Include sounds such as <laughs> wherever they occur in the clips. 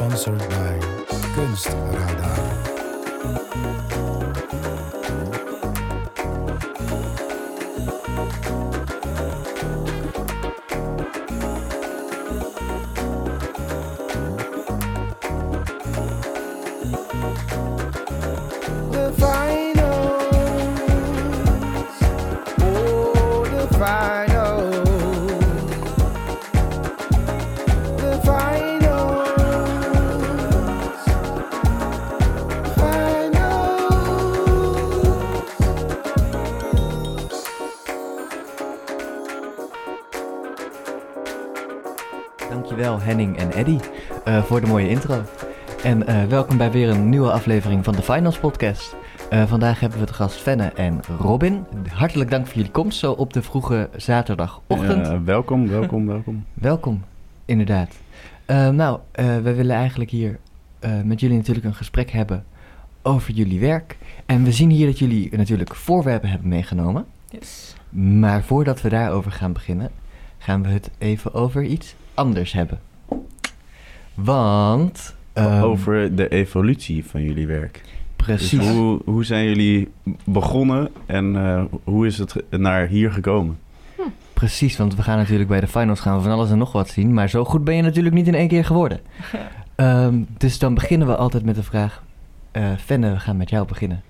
Sponsored by Kunstradar. Voor de mooie intro. En eh, welkom bij weer een nieuwe aflevering van de Finals Podcast. Eh, vandaag hebben we de gast Fenne en Robin. Hartelijk dank voor jullie komst zo op de vroege zaterdagochtend. Welkom, welkom, welkom. <laughs> Welkom, inderdaad. Eh, nou, eh, we willen eigenlijk hier eh, met jullie natuurlijk een gesprek hebben over jullie werk. En we zien hier dat jullie natuurlijk voorwerpen hebben meegenomen. Yes. Maar voordat we daarover gaan beginnen, gaan we het even over iets anders hebben. Want... ehm, Over de evolutie van jullie werk. Precies. Dus hoe, hoe zijn jullie begonnen en eh, hoe is het naar hier gekomen? Precies, want we gaan natuurlijk bij de finals gaan we van alles en nog wat zien. Maar zo goed ben je natuurlijk niet in één keer geworden. <laughs> Ehm, dus dan beginnen we altijd met de vraag. eh Fenne, we gaan met jou beginnen.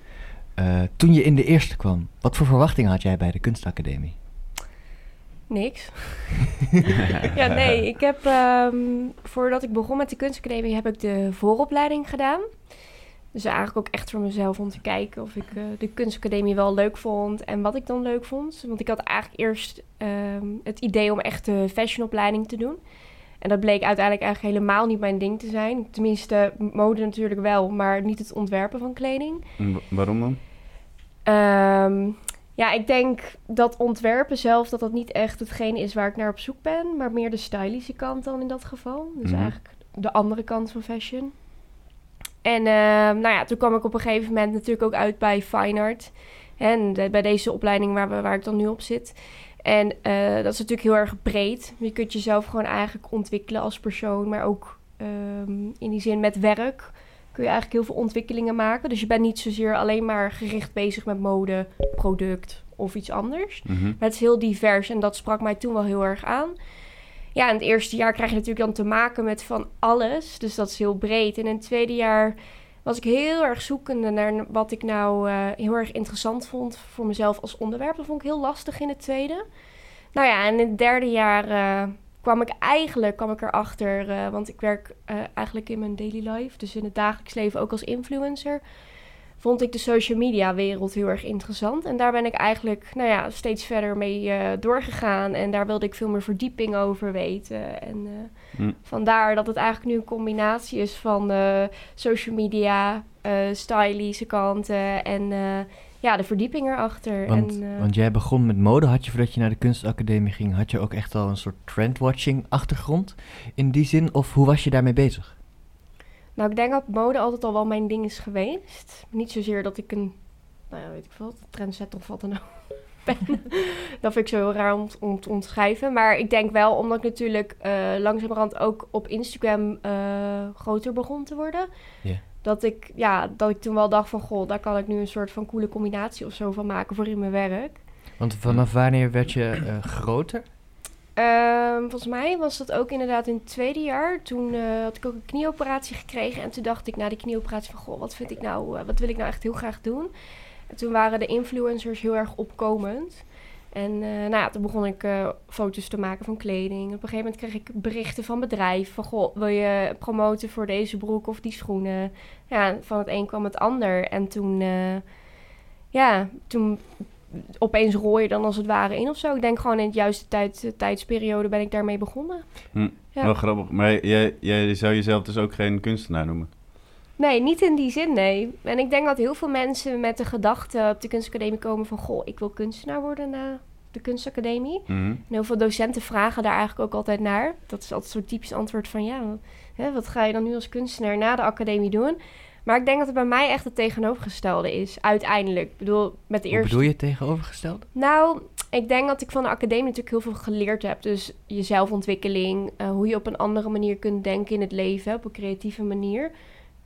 Eh, toen je in de eerste kwam, wat voor verwachtingen had jij bij de kunstacademie? Niks. <laughs> ja, nee. Ik heb, ehm, voordat ik begon met de kunstacademie, heb ik de vooropleiding gedaan. Dus eigenlijk ook echt voor mezelf om te kijken of ik eh, de kunstacademie wel leuk vond en wat ik dan leuk vond. Want ik had eigenlijk eerst ehm, het idee om echt de fashionopleiding te doen. En dat bleek uiteindelijk eigenlijk helemaal niet mijn ding te zijn. Tenminste, mode natuurlijk wel, maar niet het ontwerpen van kleding. En waarom dan? Ehm, ja, ik denk dat ontwerpen zelf dat dat niet echt hetgeen is waar ik naar op zoek ben, maar meer de stylische kant dan in dat geval. Dus Mhm. eigenlijk de andere kant van fashion. En ehm, nou ja, toen kwam ik op een gegeven moment natuurlijk ook uit bij Fine Art. En de- bij deze opleiding waar, we, waar ik dan nu op zit. En eh, dat is natuurlijk heel erg breed. Je kunt jezelf gewoon eigenlijk ontwikkelen als persoon, maar ook ehm, in die zin met werk kun je eigenlijk heel veel ontwikkelingen maken. Dus je bent niet zozeer alleen maar gericht bezig met mode, product of iets anders. Mhm. Maar het is heel divers en dat sprak mij toen wel heel erg aan. Ja, in het eerste jaar krijg je natuurlijk dan te maken met van alles. Dus dat is heel breed. En in het tweede jaar was ik heel erg zoekende naar wat ik nou eh, heel erg interessant vond voor mezelf als onderwerp. Dat vond ik heel lastig in het tweede. Nou ja, en in het derde jaar eh, kwam ik eigenlijk kwam ik erachter, eh, want ik werk eh, eigenlijk in mijn daily life, dus in het dagelijks leven ook als influencer vond ik de social media wereld heel erg interessant. En daar ben ik eigenlijk nou ja, steeds verder mee eh, doorgegaan. En daar wilde ik veel meer verdieping over weten. En Hm. vandaar dat het eigenlijk nu een combinatie is van social media, stylische kanten en ja, de verdieping erachter. Want, en, eh, want jij begon met mode, had je voordat je naar de kunstacademie ging, had je ook echt al een soort trendwatching achtergrond in die zin? Of hoe was je daarmee bezig? Nou, ik denk dat mode altijd al wel mijn ding is geweest. Niet zozeer dat ik een, nou ja, weet ik veel, trendsetter of wat dan ook <laughs> ben. dat vind ik zo heel raar om, om te omschrijven. Maar ik denk wel, omdat ik natuurlijk eh langzamerhand ook op Instagram eh, groter begon te worden. Ja. Dat, ik, ja, dat ik toen wel dacht van, goh, daar kan ik nu een soort van coole combinatie of zo van maken voor in mijn werk. Want vanaf wanneer werd je eh, groter? Ehm, volgens mij was dat ook inderdaad in het tweede jaar. Toen eh, had ik ook een knieoperatie gekregen. En toen dacht ik na die knieoperatie van... Goh, wat vind ik nou... eh, wat wil ik nou echt heel graag doen? En toen waren de influencers heel erg opkomend. En eh, nou ja, toen begon ik eh, foto's te maken van kleding. Op een gegeven moment kreeg ik berichten van bedrijven. Van, goh, wil je promoten voor deze broek of die schoenen? Ja, van het een kwam het ander. En toen... eh, ja, toen opeens rooi je dan als het ware in of zo. Ik denk gewoon in het juiste tijd, tijdsperiode ben ik daarmee begonnen. Hm. Ja. Wel grappig. Maar jij, jij zou jezelf dus ook geen kunstenaar noemen? Nee, niet in die zin, nee. En ik denk dat heel veel mensen met de gedachte op de kunstacademie komen van... goh, ik wil kunstenaar worden na de kunstacademie. Mhm. En heel veel docenten vragen daar eigenlijk ook altijd naar. Dat is altijd zo'n typisch antwoord van... ja, hè, wat ga je dan nu als kunstenaar na de academie doen? Maar ik denk dat het bij mij echt het tegenovergestelde is, uiteindelijk. Ik bedoel, met de Hoe eerste... bedoel je het tegenovergestelde? Nou, ik denk dat ik van de academie natuurlijk heel veel geleerd heb. Dus je zelfontwikkeling, eh, hoe je op een andere manier kunt denken in het leven, op een creatieve manier.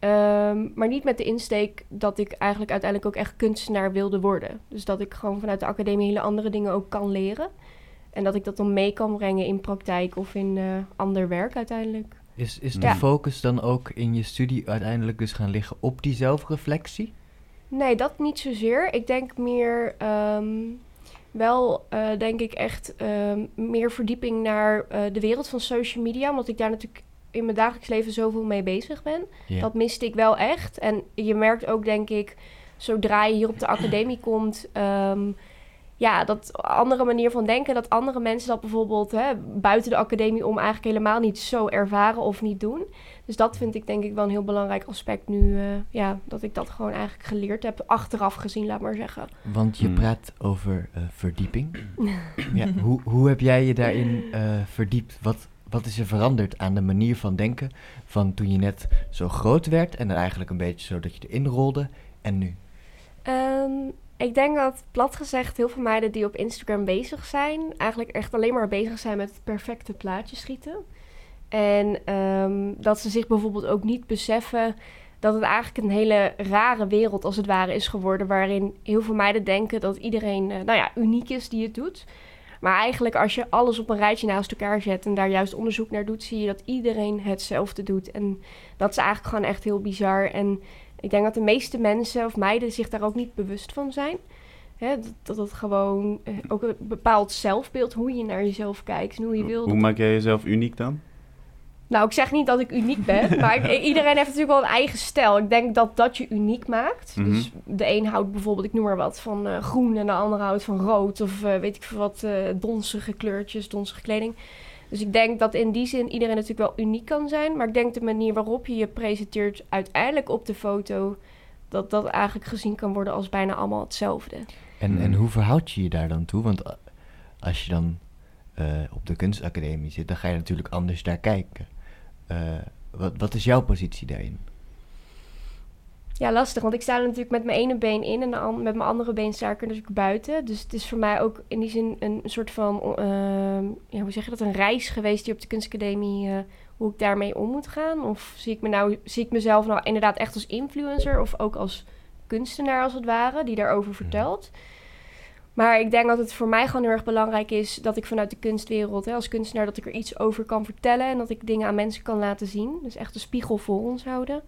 Ehm, maar niet met de insteek dat ik eigenlijk uiteindelijk ook echt kunstenaar wilde worden. Dus dat ik gewoon vanuit de academie hele andere dingen ook kan leren. En dat ik dat dan mee kan brengen in praktijk of in eh, ander werk uiteindelijk. Is, is de Ja. focus dan ook in je studie uiteindelijk dus gaan liggen op die zelfreflectie? Nee, dat niet zozeer. Ik denk meer ehm, wel, eh, denk ik echt ehm, meer verdieping naar eh, de wereld van social media. Omdat ik daar natuurlijk in mijn dagelijks leven zoveel mee bezig ben. Dat miste ik wel echt. En je merkt ook, denk ik, zodra je hier op de academie komt. ehm, ja, dat andere manier van denken, dat andere mensen dat bijvoorbeeld hè, buiten de academie om eigenlijk helemaal niet zo ervaren of niet doen. Dus dat vind ik denk ik wel een heel belangrijk aspect nu. eh, ja, dat ik dat gewoon eigenlijk geleerd heb, achteraf gezien, laat maar zeggen. Want je Hmm. praat over eh, verdieping. <laughs> ja, hoe, hoe heb jij je daarin eh, verdiept? Wat, wat is er veranderd aan de manier van denken van toen je net zo groot werd en eigenlijk een beetje zo dat je erin rolde en nu? Ehm, ik denk dat, plat gezegd, heel veel meiden die op Instagram bezig zijn, eigenlijk echt alleen maar bezig zijn met het perfecte plaatje schieten. En ehm, dat ze zich bijvoorbeeld ook niet beseffen dat het eigenlijk een hele rare wereld als het ware is geworden, waarin heel veel meiden denken dat iedereen, eh, nou ja, uniek is die het doet. Maar eigenlijk als je alles op een rijtje naast elkaar zet en daar juist onderzoek naar doet, zie je dat iedereen hetzelfde doet. En dat is eigenlijk gewoon echt heel bizar. En ik denk dat de meeste mensen of meiden zich daar ook niet bewust van zijn. Hè, dat, dat het gewoon eh, ook een bepaald zelfbeeld, hoe je naar jezelf kijkt en hoe je wil. Hoe maak jij jezelf uniek dan? Nou, ik zeg niet dat ik uniek ben, <laughs> maar ik- iedereen heeft natuurlijk wel een eigen stijl. Ik denk dat dat je uniek maakt. Mhm. Dus de een houdt bijvoorbeeld, ik noem maar wat, van eh, groen en de andere houdt van rood. Of eh, weet ik veel wat, eh donsige kleurtjes, donsige kleding. Dus ik denk dat in die zin iedereen natuurlijk wel uniek kan zijn. Maar ik denk de manier waarop je je presenteert uiteindelijk op de foto... dat dat eigenlijk gezien kan worden als bijna allemaal hetzelfde. En, en Hmm. hoe verhoud je je daar dan toe? Want als je dan eh, op de kunstacademie zit, dan ga je natuurlijk anders daar kijken. Eh, wat, wat is jouw positie daarin? Ja, lastig, want ik sta er natuurlijk met mijn ene been in en de met mijn andere been sta ik er natuurlijk buiten. Dus het is voor mij ook in die zin een soort van, ehm, ja, hoe zeg je dat, een reis geweest die op de kunstacademie, eh, hoe ik daarmee om moet gaan. Of zie ik, me nou, zie ik mezelf nou inderdaad echt als influencer of ook als kunstenaar als het ware, die daarover vertelt. Maar ik denk dat het voor mij gewoon heel erg belangrijk is dat ik vanuit de kunstwereld, hè, als kunstenaar, dat ik er iets over kan vertellen en dat ik dingen aan mensen kan laten zien. Dus echt een spiegel voor ons houden.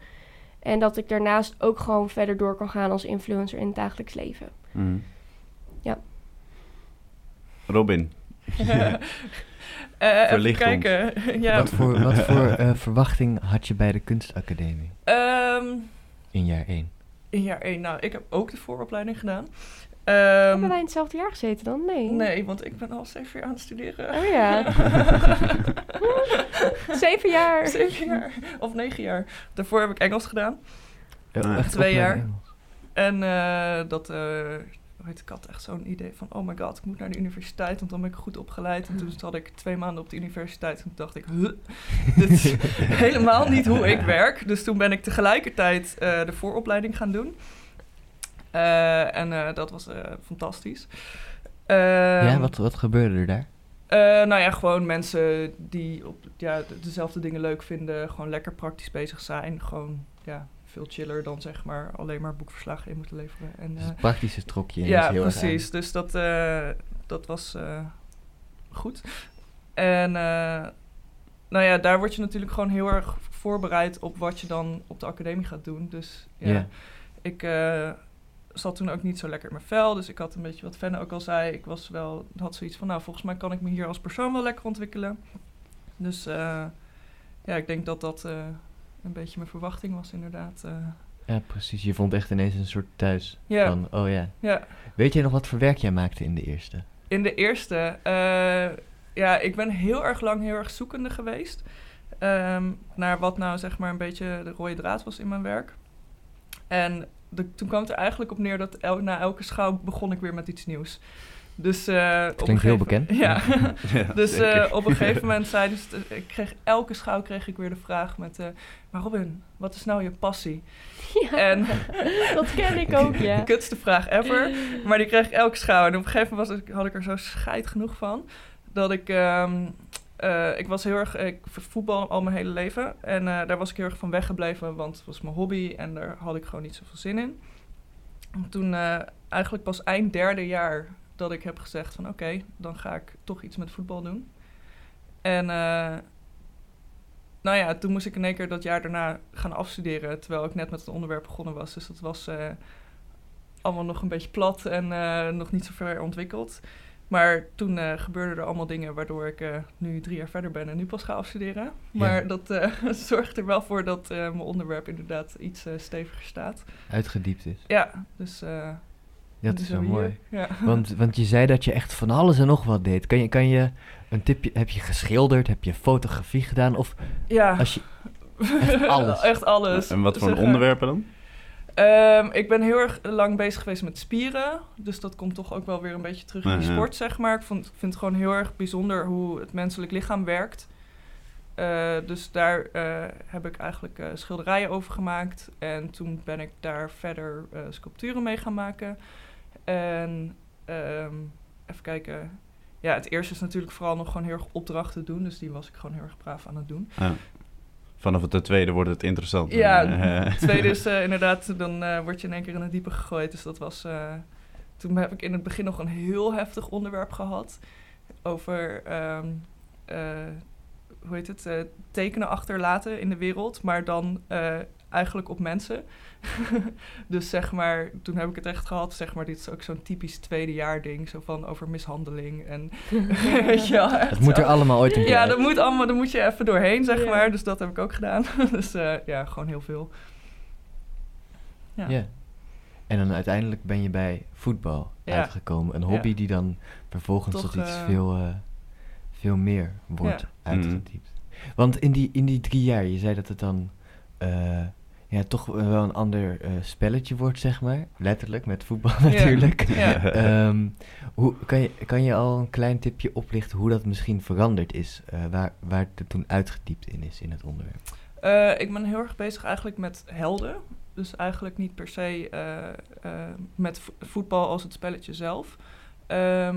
En dat ik daarnaast ook gewoon verder door kan gaan als influencer in het dagelijks leven. Mhm. Ja. Robin, <laughs> Eh, even Verlicht ons. kijken. ja. Wat voor, wat voor eh, verwachting had je bij de kunstacademie Ehm, in jaar 1? in jaar 1, nou, ik heb ook de vooropleiding gedaan. Hebben Ehm wij in hetzelfde jaar gezeten dan? Nee. nee, want ik ben al zeven jaar aan het studeren. Oh ja. <laughs> Zeven jaar. zeven jaar. Of negen jaar. Daarvoor heb ik Engels gedaan. Ah. echt Twee jaar. Engels. En eh, dat, eh hoe heet, ik had echt zo'n idee van, oh my god, ik moet naar de universiteit, want dan ben ik goed opgeleid. En toen zat ik twee maanden op de universiteit en toen dacht ik, huh, <laughs> dit is <laughs> helemaal niet hoe ik werk. Dus toen ben ik tegelijkertijd eh, de vooropleiding gaan doen. Eh, en eh, dat was eh, fantastisch. ja, Ehm, wat, wat gebeurde er daar? nou ja, gewoon mensen die op, ja, de- dezelfde dingen leuk vinden, gewoon lekker praktisch bezig zijn. Gewoon ja, veel chiller dan zeg maar alleen maar boekverslagen in moeten leveren. En, Dus het praktische trok je ja, heel precies. Dus dat, dat was goed. En nou ja, daar word je natuurlijk gewoon heel erg voorbereid op wat je dan op de academie gaat doen. Dus ja, Ja. ik zat toen ook niet zo lekker in mijn vel. Dus ik had een beetje wat Fenne ook al zei. Ik was wel, had zoiets van, nou, volgens mij kan ik me hier als persoon wel lekker ontwikkelen. Dus eh, ja, ik denk dat dat eh, een beetje mijn verwachting was inderdaad. eh. Ja, precies. Je vond echt ineens een soort thuis. ja, Van, oh ja. ja. Weet jij nog wat voor werk jij maakte in de eerste? In de eerste, ja, ik ben heel erg lang heel erg zoekende geweest. ehm, naar wat nou zeg maar een beetje de rode draad was in mijn werk. En de- toen kwam het er eigenlijk op neer dat el- na elke schouw begon ik weer met iets nieuws. Dus, eh, op een klinkt heel bekend. Ja, <laughs> Ja, <laughs> dus eh, op een gegeven <laughs> moment zeiden ze, ik kreeg elke schouw kreeg ik weer de vraag met, eh, maar Robin, wat is nou je passie? Ja, En dat ken ik ook, ja. de kutste vraag ever, maar die kreeg ik elke schouw. En op een gegeven moment was ik, had ik er zo scheid genoeg van, dat ik, ehm, eh, ik was heel erg, ik voetbal al mijn hele leven. En eh, daar was ik heel erg van weggebleven, want het was mijn hobby en daar had ik gewoon niet zoveel zin in. En toen eh, eigenlijk pas eind derde jaar dat ik heb gezegd van oké, dan ga ik toch iets met voetbal doen. En nou ja, toen moest ik in één keer dat jaar daarna gaan afstuderen, terwijl ik net met het onderwerp begonnen was. Dus dat was allemaal nog een beetje plat en nog niet zo ver ontwikkeld. Maar toen eh, gebeurden er allemaal dingen waardoor ik eh, nu drie jaar verder ben en nu pas ga afstuderen. Maar Ja. dat eh, <laughs> zorgt er wel voor dat eh, mijn onderwerp inderdaad iets eh, steviger staat. Uitgediept is. Ja, dus... eh, Dat nu is wel mooi. Ja. <laughs> Want, want je zei dat je echt van alles en nog wat deed. Kan je, kan je een tipje, heb je geschilderd, heb je fotografie gedaan? Of ja. als je, echt alles. <laughs> Echt alles. En wat voor onderwerpen dan? Ehm, ik ben heel erg lang bezig geweest met spieren. Dus dat komt toch ook wel weer een beetje terug in die sport, zeg maar. Ik, vond, ik vind het gewoon heel erg bijzonder hoe het menselijk lichaam werkt. Eh, dus daar eh, heb ik eigenlijk eh, schilderijen over gemaakt. En toen ben ik daar verder sculpturen mee gaan maken. En ehm, even kijken. Ja, het eerste is natuurlijk vooral nog gewoon heel erg opdrachten doen. Dus die was ik gewoon heel erg braaf aan het doen. Ja. Vanaf het tweede wordt het interessant. Ja, <laughs> Eh, het tweede is eh, inderdaad, dan eh, word je in één keer in het diepe gegooid. Dus dat was, toen heb ik in het begin nog een heel heftig onderwerp gehad. Over, ehm, eh, hoe heet het, tekenen achterlaten in de wereld. Maar dan eigenlijk op mensen. <laughs> dus zeg maar, toen heb ik het echt gehad. Zeg maar, dit is ook zo'n typisch tweede jaar ding. Zo van over mishandeling en <laughs> <laughs> weet je wel. echt Het moet er allemaal ooit een keer Ja, dat moet allemaal, daar moet je even doorheen, zeg maar. Dus dat heb ik ook gedaan. dus eh, ja, gewoon heel veel. Ja. Ja. En dan uiteindelijk ben je bij voetbal Ja. uitgekomen. Een hobby Ja. die dan vervolgens Toch, tot iets eh, veel, eh, veel meer wordt Ja. uitgediept. Want in die, in die drie jaar, je zei dat het dan ja, toch wel een ander eh, spelletje wordt, zeg maar. Letterlijk, met voetbal <laughs> natuurlijk. Ja. <laughs> Ehm, hoe, kan, je, kan je al een klein tipje oplichten hoe dat misschien veranderd is? eh, waar, waar het toen uitgediept in is in het onderwerp? Eh, ik ben heel erg bezig eigenlijk met helden. Dus eigenlijk niet per se eh, eh, met vo- voetbal als het spelletje zelf. Ehm,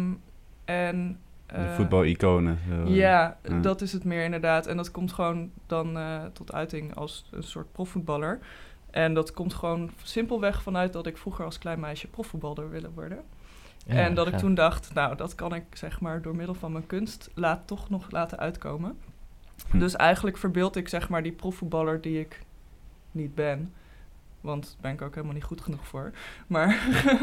en, De eh, voetbal-iconen. zo. Ja, dat is het meer inderdaad. En dat komt gewoon dan eh, tot uiting als een soort profvoetballer. En dat komt gewoon simpelweg vanuit dat ik vroeger als klein meisje profvoetballer willen worden. Ja, en dat ik toen dacht, nou, dat kan ik zeg maar door middel van mijn kunst laat, toch nog laten uitkomen. Hm. Dus eigenlijk verbeeld ik zeg maar die profvoetballer die ik niet ben. Want daar ben ik ook helemaal niet goed genoeg voor. Maar,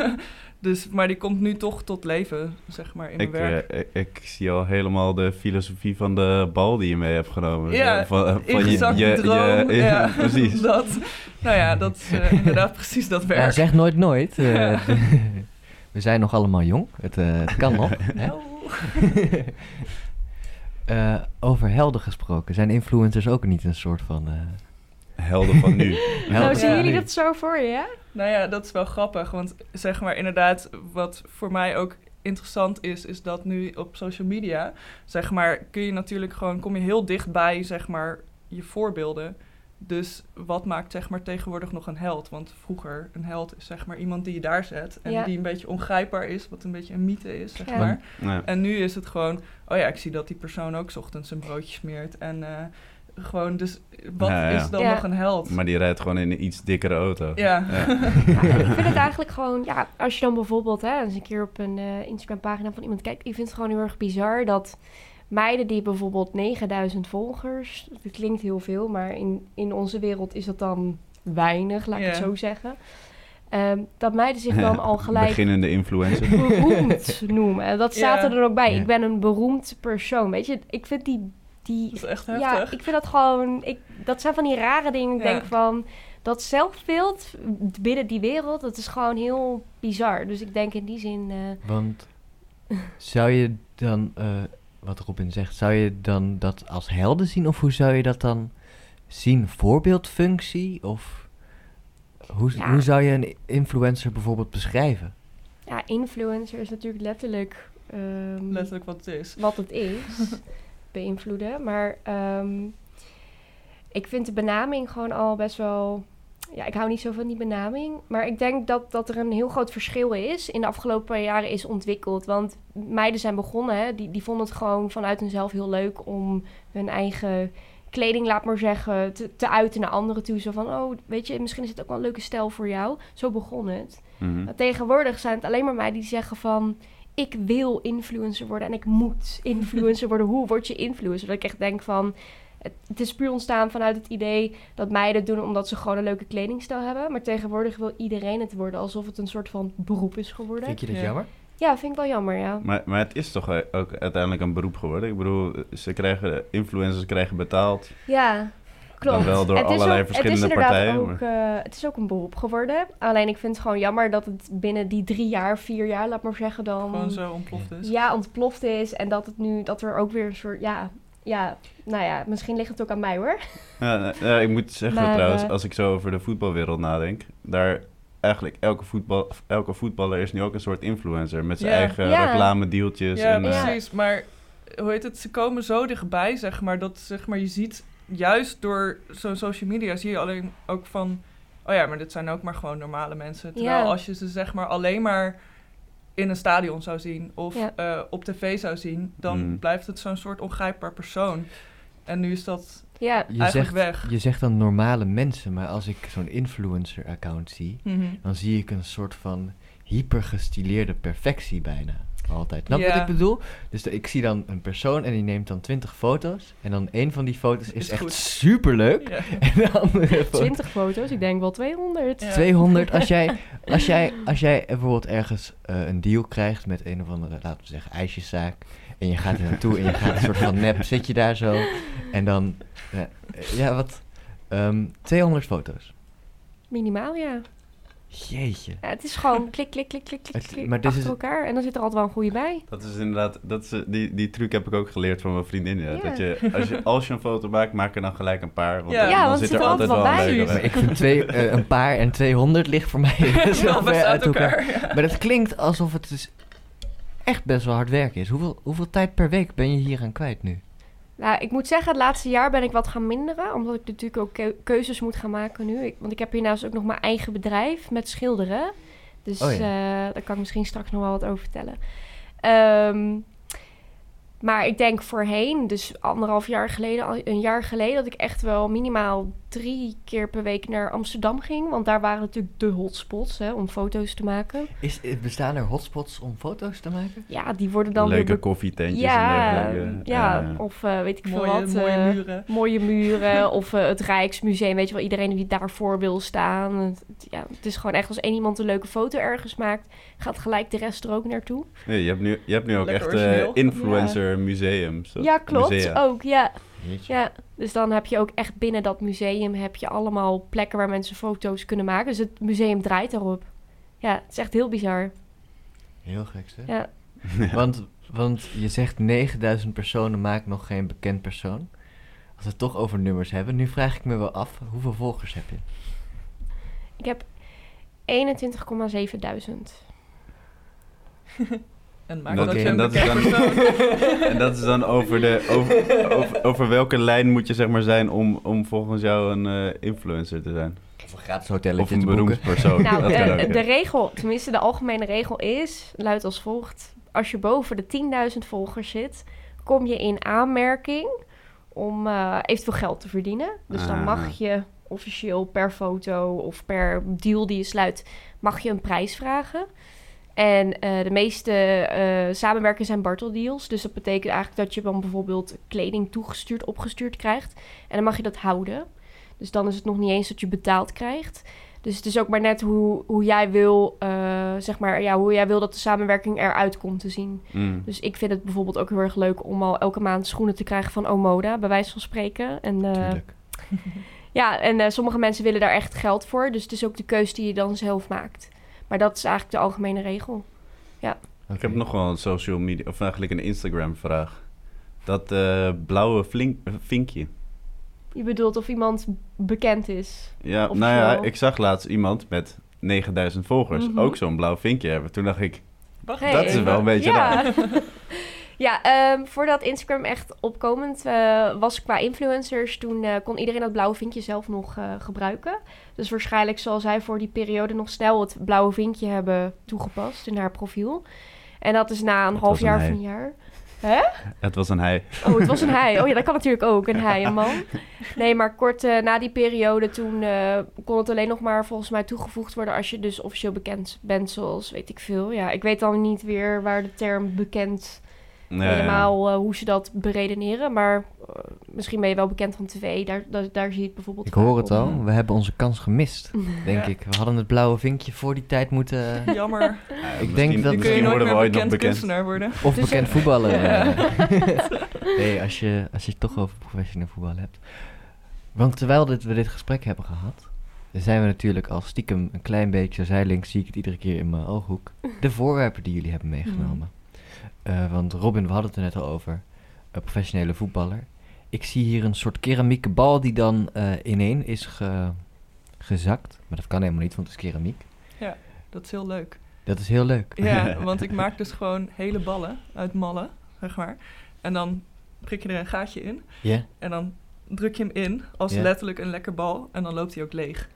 <laughs> dus, maar die komt nu toch tot leven, zeg maar, in mijn Ik, werk. eh, ik, ik zie al helemaal de filosofie van de bal die je mee hebt genomen. Ja, van, eh, van Ingezakte droom. ja, ja, <laughs> precies. <laughs> Dat, nou ja, dat is eh, inderdaad precies dat Ja, werk. zeg nooit nooit. eh, we zijn nog allemaal jong. Het, het kan nog. hè? Over helden gesproken. Zijn influencers ook niet een soort van... Helden van nu. <laughs> Helden Nou, zien jullie dat zo voor je? ja? Nou ja, dat is wel grappig. Want zeg maar inderdaad, wat voor mij ook interessant is, is dat nu op social media, zeg maar, kun je natuurlijk gewoon, kom je heel dichtbij, zeg maar, je voorbeelden. Dus wat maakt zeg maar tegenwoordig nog een held? Want vroeger, een held is zeg maar iemand die je daar zet en Ja. die een beetje ongrijpbaar is, wat een beetje een mythe is, zeg Ja. maar. Ja. En nu is het gewoon, oh ja, ik zie dat die persoon ook 's ochtends een broodje smeert. En eh, gewoon, dus wat Ja, ja. is dan Ja. nog een held? Maar die rijdt gewoon in een iets dikkere auto. ja. Ja. <laughs> Ja, ik vind het eigenlijk gewoon, ja, als je dan bijvoorbeeld hè, eens een keer op een eh Instagram-pagina van iemand kijkt, ik vind het gewoon heel erg bizar dat meiden die bijvoorbeeld 9000 volgers, dat klinkt heel veel, maar in, in onze wereld is dat dan weinig, laat ik het zo zeggen. Ehm, dat meiden zich dan al gelijk Beginnende influencer. beroemd noemen. En dat staat Ja. er dan ook bij. Ja. Ik ben een beroemd persoon. Weet je, ik vind die. Die Dat is echt ja, ik vind dat gewoon. Ik, dat zijn van die rare dingen. Ik Ja. denk van. Dat zelfbeeld binnen die wereld, dat is gewoon heel bizar. Dus ik denk in die zin. eh, Want zou je dan, eh, wat Robin zegt, zou je dan dat als helden zien? Of hoe zou je dat dan zien? Voorbeeldfunctie? Of hoe, Ja. hoe zou je een influencer bijvoorbeeld beschrijven? Ja, influencer is natuurlijk letterlijk, ehm, Letterlijk wat het is. wat het is. <laughs> beïnvloeden. Maar ehm, ik vind de benaming gewoon al best wel... Ja, ik hou niet zo van die benaming. Maar ik denk dat, dat er een heel groot verschil is... in de afgelopen jaren is ontwikkeld. Want meiden zijn begonnen, hè, die, die vonden het gewoon vanuit hunzelf heel leuk... om hun eigen kleding, laat maar zeggen, te, te uiten naar anderen toe. Zo van, oh, weet je, misschien is het ook wel een leuke stijl voor jou. Zo begon het. Mhm. Tegenwoordig zijn het alleen maar meiden die zeggen van... ik wil influencer worden en ik moet influencer worden. Hoe word je influencer? Dat ik echt denk van... Het, is puur ontstaan vanuit het idee dat meiden het doen omdat ze gewoon een leuke kledingstijl hebben. Maar tegenwoordig wil iedereen het worden alsof het een soort van beroep is geworden. Vind je dat Ja. jammer? Ja, vind ik wel jammer, ja. Maar, maar het is toch ook uiteindelijk een beroep geworden? Ik bedoel, ze krijgen, influencers krijgen betaald. Ja, klopt. Dan wel door het is allerlei ook, verschillende het is inderdaad partijen, Ook, eh, het is ook een beroep geworden. Alleen ik vind het gewoon jammer dat het binnen die drie jaar, vier jaar, laat maar zeggen, dan... Gewoon zo ontploft is. ja, ontploft is. En dat het nu, dat er ook weer een soort, ja, ja, nou ja, misschien ligt het ook aan mij hoor. Ja, nou, ja, ik moet zeggen Maar, trouwens, eh, als ik zo over de voetbalwereld nadenk, daar eigenlijk elke, voetbal, elke voetballer is nu ook een soort influencer met zijn Ja. eigen Ja. reclamedeeltjes. Ja, en, eh, Ja. precies. Maar hoe heet het? Ze komen zo dichtbij, zeg maar, dat zeg maar, je ziet juist door zo'n social media zie je alleen ook van, oh ja, maar dit zijn ook maar gewoon normale mensen. Terwijl Ja. als je ze zeg maar alleen maar in een stadion zou zien of Ja. eh, op tv zou zien, dan Mm. blijft het zo'n soort ongrijpbaar persoon. En nu is dat Ja, Je eigenlijk zegt, weg. je zegt dan normale mensen, maar als ik zo'n influencer-account zie, Mhm. dan zie ik een soort van hypergestileerde perfectie bijna. Altijd. Snap je Ja. wat ik bedoel? Dus de- ik zie dan een persoon en die neemt dan 20 foto's. En dan een van die foto's <laughs> is, Is echt goed. superleuk. Ja. <laughs> En de andere foto 20 foto's, ik denk wel 200. Ja. 200. Als jij, <laughs> als jij, als jij bijvoorbeeld ergens eh, een deal krijgt met een of andere, laten we zeggen, ijsjeszaak. En je gaat er naartoe en je gaat een soort van nep, zit je daar zo. En dan, ja, eh, ja wat, Ehm 200 foto's. Minimaal, ja. Jeetje. ja. Het is gewoon klik, klik, klik, klik, klik, Het- klik maar dit achter is- elkaar. En dan zit er altijd wel een goede bij. Dat is inderdaad, dat is, die, die truc heb ik ook geleerd van mijn vriendin. Ja. Ja. Dat je als, je, <laughs> als je een foto maakt, maak er dan gelijk een paar. Want Ja. dan, Ja, dan want zit het er er altijd altijd wel een bij. Maar bij. ik vind twee, eh, een paar en 200 ligt voor mij <laughs> <laughs> Heel ver uit elkaar. ja. Maar dat klinkt alsof het dus echt best wel hard werken is. Hoeveel, hoeveel tijd per week ben je hier aan kwijt nu? Nou, ik moet zeggen, het laatste jaar ben ik wat gaan minderen. Omdat ik natuurlijk ook keu- keuzes moet gaan maken nu. Ik, want ik heb hiernaast ook nog mijn eigen bedrijf met schilderen. Dus Oh eh, daar kan ik misschien straks nog wel wat over vertellen. Ehm, maar ik denk voorheen, dus anderhalf jaar geleden, een jaar geleden, dat ik echt wel minimaal drie keer per week naar Amsterdam ging. Want daar waren natuurlijk de hotspots hè, om foto's te maken. Is, eh, bestaan er hotspots om foto's te maken? Ja, die worden dan Leuke weer... koffietentjes ja, en dergelijke. ja, of eh, weet ik veel Mooie, wat. mooie eh, muren. mooie muren <laughs> of eh, het Rijksmuseum. Weet je wel, iedereen die daarvoor wil staan. Het, ja, het is gewoon echt als één iemand een leuke foto ergens maakt, gaat gelijk de rest er ook naartoe. nee, je, hebt nu, je hebt nu ook Lekker echt eh, influencer museums. of ja, klopt. musea. Ook, ja. Jeetje. ja. Dus dan heb je ook echt binnen dat museum heb je allemaal plekken waar mensen foto's kunnen maken. Dus het museum draait daarop. Ja, het is echt heel bizar. Heel gek zeg. Ja. Want, want je zegt 9000 personen maakt nog geen bekend persoon. Als we het toch over nummers hebben. Nu vraag ik me wel af, hoeveel volgers heb je? Ik heb 21,7 duizend. <laughs> En Dat- dat je en een dat is bekend dan-. <laughs> En dat is dan over, de, over, over, over welke lijn moet je zeg maar zijn om, om volgens jou een eh, influencer te zijn? Of een gratis Of hotelletje een. <laughs> Nou, dat ook, de, ja. regel, tenminste de algemene regel is, luidt als volgt. Als je boven de 10.000 volgers zit, kom je in aanmerking om eh, eventueel geld te verdienen. Dus dan Ah. mag je officieel per foto of per deal die je sluit, mag je een prijs vragen. En eh, de meeste eh samenwerkingen zijn barteldeals. Dus dat betekent eigenlijk dat je dan bijvoorbeeld kleding toegestuurd, opgestuurd krijgt. En dan mag je dat houden. Dus dan is het nog niet eens dat je betaald krijgt. Dus het is ook maar net hoe, hoe jij wil, eh, zeg maar, ja, hoe jij wil dat de samenwerking eruit komt te zien. Mm. Dus ik vind het bijvoorbeeld ook heel erg leuk om al elke maand schoenen te krijgen van Omoda, bij wijze van spreken. En, <laughs> ja, en sommige mensen willen daar echt geld voor. Dus het is ook de keus die je dan zelf maakt. Maar dat is eigenlijk de algemene regel. Ik heb nog wel een social media, of eigenlijk een Instagram vraag. Dat eh, blauwe flink, vinkje. Je bedoelt of iemand bekend is. Ja, nou ja, ik zag laatst iemand met 9000 volgers Mhm. ook zo'n blauw vinkje hebben. Toen dacht ik, Wacht Hey. dat is wel een beetje ja. raar. <laughs> <laughs> ja, ehm, voordat Instagram echt opkomend eh, was qua influencers, toen eh, kon iedereen dat blauwe vinkje zelf nog eh, gebruiken. Dus waarschijnlijk zal zij voor die periode nog snel het blauwe vinkje hebben toegepast in haar profiel. En dat is na een Het half een jaar hij. of een jaar. Hè? Het was een hij. Oh, het was een hij. Oh ja, dat kan <laughs> natuurlijk ook, een hij, een man. Nee, maar kort na die periode toen kon het alleen nog maar volgens mij toegevoegd worden als je dus officieel bekend bent, zoals weet ik veel. Ja, ik weet dan niet weer waar de term bekend Nee, helemaal eh, hoe ze dat beredeneren. Maar eh, misschien ben je wel bekend van tv, daar, daar, daar zie je het bijvoorbeeld Ik hoor het op. al, we hebben onze kans gemist, <laughs> denk Ja. ik. We hadden het blauwe vinkje voor die tijd moeten... <laughs> Jammer. Ja, <laughs> Ik misschien- denk dat- Nu kun je misschien nooit worden meer we ooit nog bekend bekend. kunstenaar worden. Of Dus, bekend voetballer. nee, als je, als je het toch over professioneel voetbal hebt. Want terwijl dit, we dit gesprek hebben gehad, zijn we natuurlijk al stiekem een klein beetje zijlinks, zie ik het iedere keer in mijn ooghoek, de voorwerpen die jullie hebben meegenomen. Eh, want Robin, we hadden het er net al over, een professionele voetballer. Ik zie hier een soort keramieke bal die dan eh, ineen is ge- gezakt. Maar dat kan helemaal niet, want het is keramiek. Dat is heel leuk. Dat is heel leuk. Ja, <laughs> want ik maak dus gewoon hele ballen uit mallen, zeg maar. En dan prik je er een gaatje in. Ja? En dan druk je hem in als Ja. letterlijk een lekker bal. En dan loopt hij ook leeg.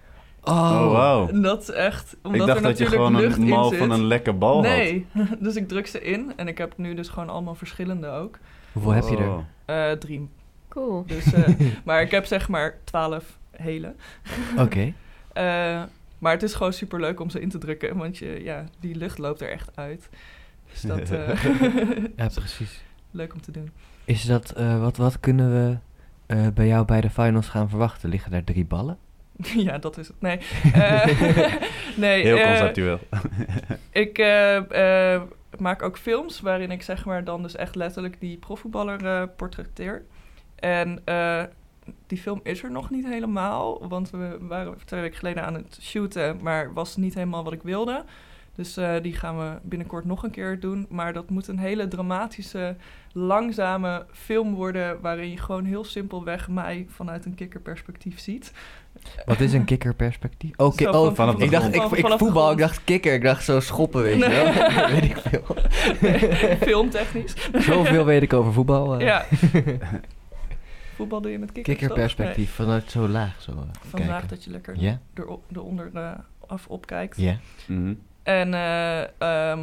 Oh, Oh. En dat is echt... Omdat Ik dacht er dat je natuurlijk gewoon lucht een mal van een lekker bal had. Nee, <laughs> dus ik druk ze in. En ik heb nu dus gewoon allemaal verschillende ook. Hoeveel heb je er? Eh, drie. Cool. Dus, eh, <laughs> maar ik heb zeg maar twaalf hele. <laughs> Oké. Eh, maar het is gewoon super leuk om ze in te drukken. Want je, ja, die lucht loopt er echt uit. Dus dat eh Ja, precies. leuk om te doen. Is dat, eh, wat, wat kunnen we eh, bij jou bij de finals gaan verwachten? Liggen daar drie ballen? <laughs> ja, dat is het. Nee, <laughs> Eh, <laughs> nee Heel eh, conceptueel. ik eh, maak ook films waarin ik zeg maar dan dus echt letterlijk die profvoetballer portretteer. En die film is er nog niet helemaal, want we waren twee weken geleden aan het shooten, maar was niet helemaal wat ik wilde. Dus die gaan we binnenkort nog een keer doen. Maar dat moet een hele dramatische, langzame film worden. Waarin je gewoon heel simpelweg mij vanuit een kikkerperspectief ziet. Wat is een kikkerperspectief? Oh, ki- oh van- ik dacht, ik, ik voetbal, ik dacht kikker, ik dacht zo schoppen, weet je Nee. wel. <laughs> weet ik veel. <laughs> Filmtechnisch. Zoveel weet ik over voetbal. eh. Ja. <laughs> Voetbal doe je met kikkers, toch? Kikkerperspectief, vanuit zo laag zo eh, Nee, vandaag kijken. dat je lekker erop, eronder eh, af opkijkt. Ja. Mhm. En eh, ehm,